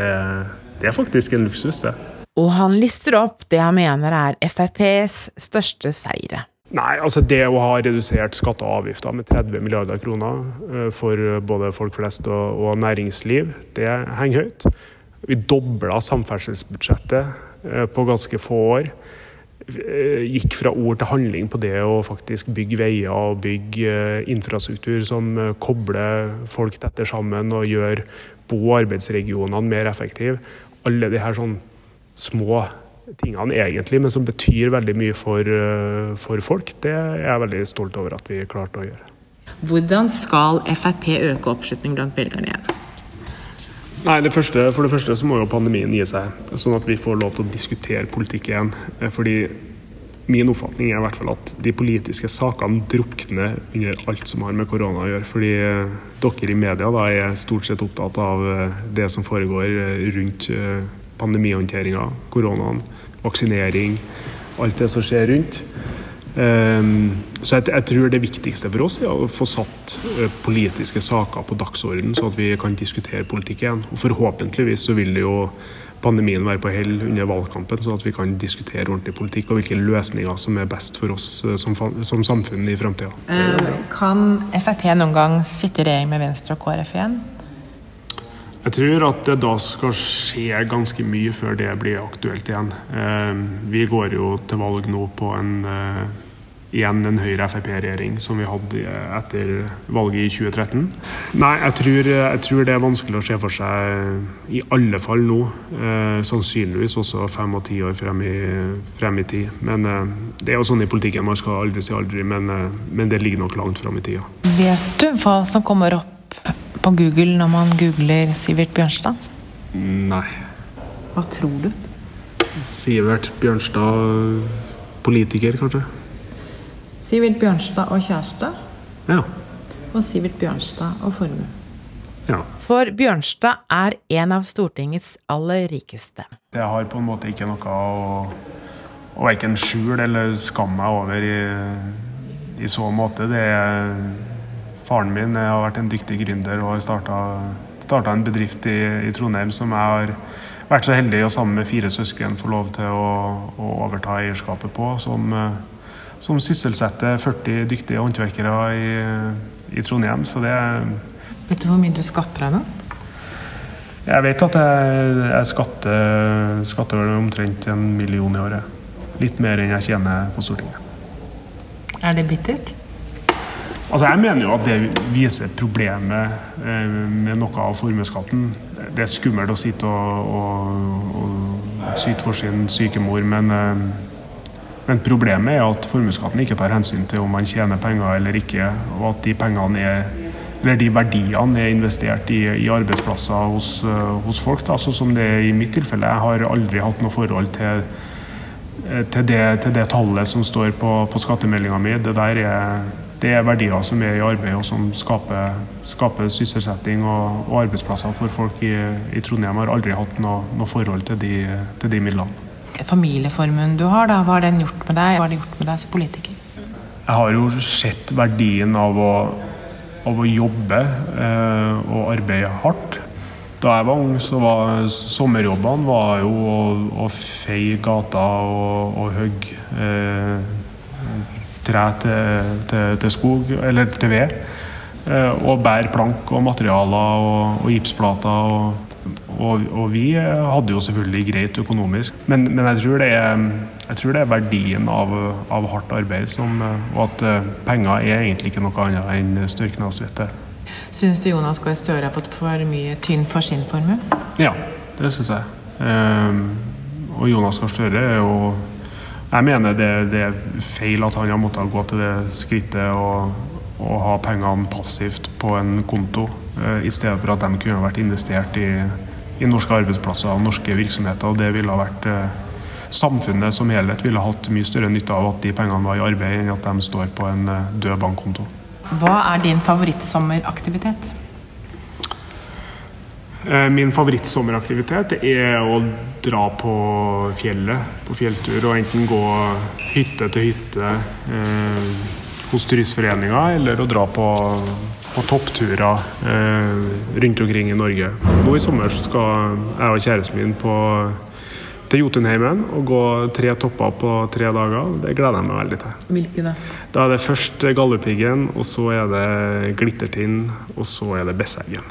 det er faktisk en luksus, det. Og han lister opp det han mener er FrPs største seire. Nei, altså Det å ha redusert skatter og avgifter med 30 milliarder kroner for både folk flest og, og næringsliv, det henger høyt. Vi dobla samferdselsbudsjettet på ganske få år. Gikk fra ord til handling på det å faktisk bygge veier og bygge infrastruktur som kobler folk tettere sammen og gjør bo- og arbeidsregionene mer effektive. Alle de her sånn små tingene egentlig, men som betyr veldig mye for, for folk, det er jeg veldig stolt over at vi klarte å gjøre. Hvordan skal Frp øke oppslutning blant velgerne igjen? Nei, det første, For det første så må jo pandemien gi seg, sånn at vi får lov til å diskutere politikk igjen. Fordi Min oppfatning er i hvert fall at de politiske sakene drukner under alt som har med korona å gjøre. Fordi dere i media da er stort sett opptatt av det som foregår rundt pandemihåndteringa, koronaen, vaksinering, alt det som skjer rundt. Så jeg, tror det viktigste for oss er å få satt politiske saker på dagsordenen, så at vi kan diskutere politikk igjen. Og Forhåpentligvis så vil jo pandemien være på hell under valgkampen, så at vi kan diskutere ordentlig politikk og hvilke løsninger som er best for oss som, som samfunn i framtida. Kan Frp noen gang sitte i regjering med Venstre og KrF igjen? Jeg tror at det da skal skje ganske mye før det blir aktuelt igjen. Vi går jo til valg nå på en, igjen en Høyre-Frp-regjering som vi hadde etter valget i 2013. Nei, jeg tror, jeg tror, det er vanskelig å se for seg, i alle fall nå. Sannsynligvis også fem og ti år frem i, frem i tid. Men det er jo sånn i politikken, man skal aldri si aldri, men, men det ligger nok langt frem i tida. Vet du hva som kommer opp på Google når man googler Sivert Bjørnstad? Nei. Hva tror du? Sivert Bjørnstad politiker, kanskje? Sivert Bjørnstad og kjæreste? Ja. Og Sivert Bjørnstad og formue. Ja. For Bjørnstad er en av Stortingets aller rikeste. Jeg har på en måte ikke noe å, å verken skjule eller skamme meg over i, i så måte. Det er Faren min har vært en dyktig gründer og har starta en bedrift i, i, Trondheim som jeg har vært så heldig å sammen med fire søsken få lov til å, å overta eierskapet på. Som, som, sysselsetter 40 dyktige håndverkere i, i Trondheim. Så det, Vet du hvor mye du skatter av det? Jeg vet at jeg, jeg skatter, skatter omtrent en million i året. Litt mer enn jeg tjener på Stortinget. Er det bittert? Altså Jeg mener jo at det viser problemet eh, med noe av formuesskatten. Det er skummelt å sitte og, og, og syte for sin syke mor, men, eh, men problemet er at formuesskatten ikke tar hensyn til om man tjener penger eller ikke, og at de pengene er eller de verdiene er investert i, i arbeidsplasser hos, eh, hos folk. Da, sånn som det er i mitt tilfelle. Jeg har aldri hatt noe forhold til, til, det, til det, tallet som står på, på skattemeldinga mi. Det der er det er verdier som er i arbeid, og som skaper, skaper sysselsetting og, og, arbeidsplasser for folk i, i, Trondheim. Jeg har aldri hatt noe, noe forhold til de, til de, midlene. Familieformuen du har, da, hva har den gjort med deg? Hva har det gjort med deg som politiker? Jeg har jo sett verdien av å, av å jobbe eh, og arbeide hardt. Da jeg var ung, så var sommerjobbene var jo å, å feie gata og, og hogge. Eh, tre til, til, til skog, eller til ved. Eh, og bærer plank og materialer og, og gipsplater. Og, og, og, vi hadde jo selvfølgelig greit økonomisk, men, men jeg, tror er, jeg, tror det er, verdien av, av hardt arbeid som, og at eh, penger er egentlig ikke noe annet enn størknasvette. Syns du Jonas Gahr Støre har fått for mye tynn for sin formue? Ja, det syns jeg. Um, og Jonas Gahr Støre er jo jeg mener det, det, er feil at han har måttet gå til det skrittet og, ha pengene passivt på en konto, eh, i stedet for at de kunne vært investert i, i norske arbeidsplasser og norske virksomheter. og Det ville ha vært eh, Samfunnet som helhet ville hatt mye større nytte av at de pengene var i arbeid, enn at de står på en eh, død bankkonto. Hva er din favorittsommeraktivitet? Eh, min favorittsommeraktivitet er å dra på fjellet, på fjelltur, og enten gå hytte til hytte eh, hos turistforeninga, eller å dra på, på toppturer eh, rundt omkring i Norge. Nå i sommer skal jeg og kjæresten min på, til Jotunheimen og gå tre topper på tre dager. Det gleder jeg meg veldig til. Hvilke da? Da er det først Galdhøpiggen, og så er det Glittertind, og så er det Besseggen.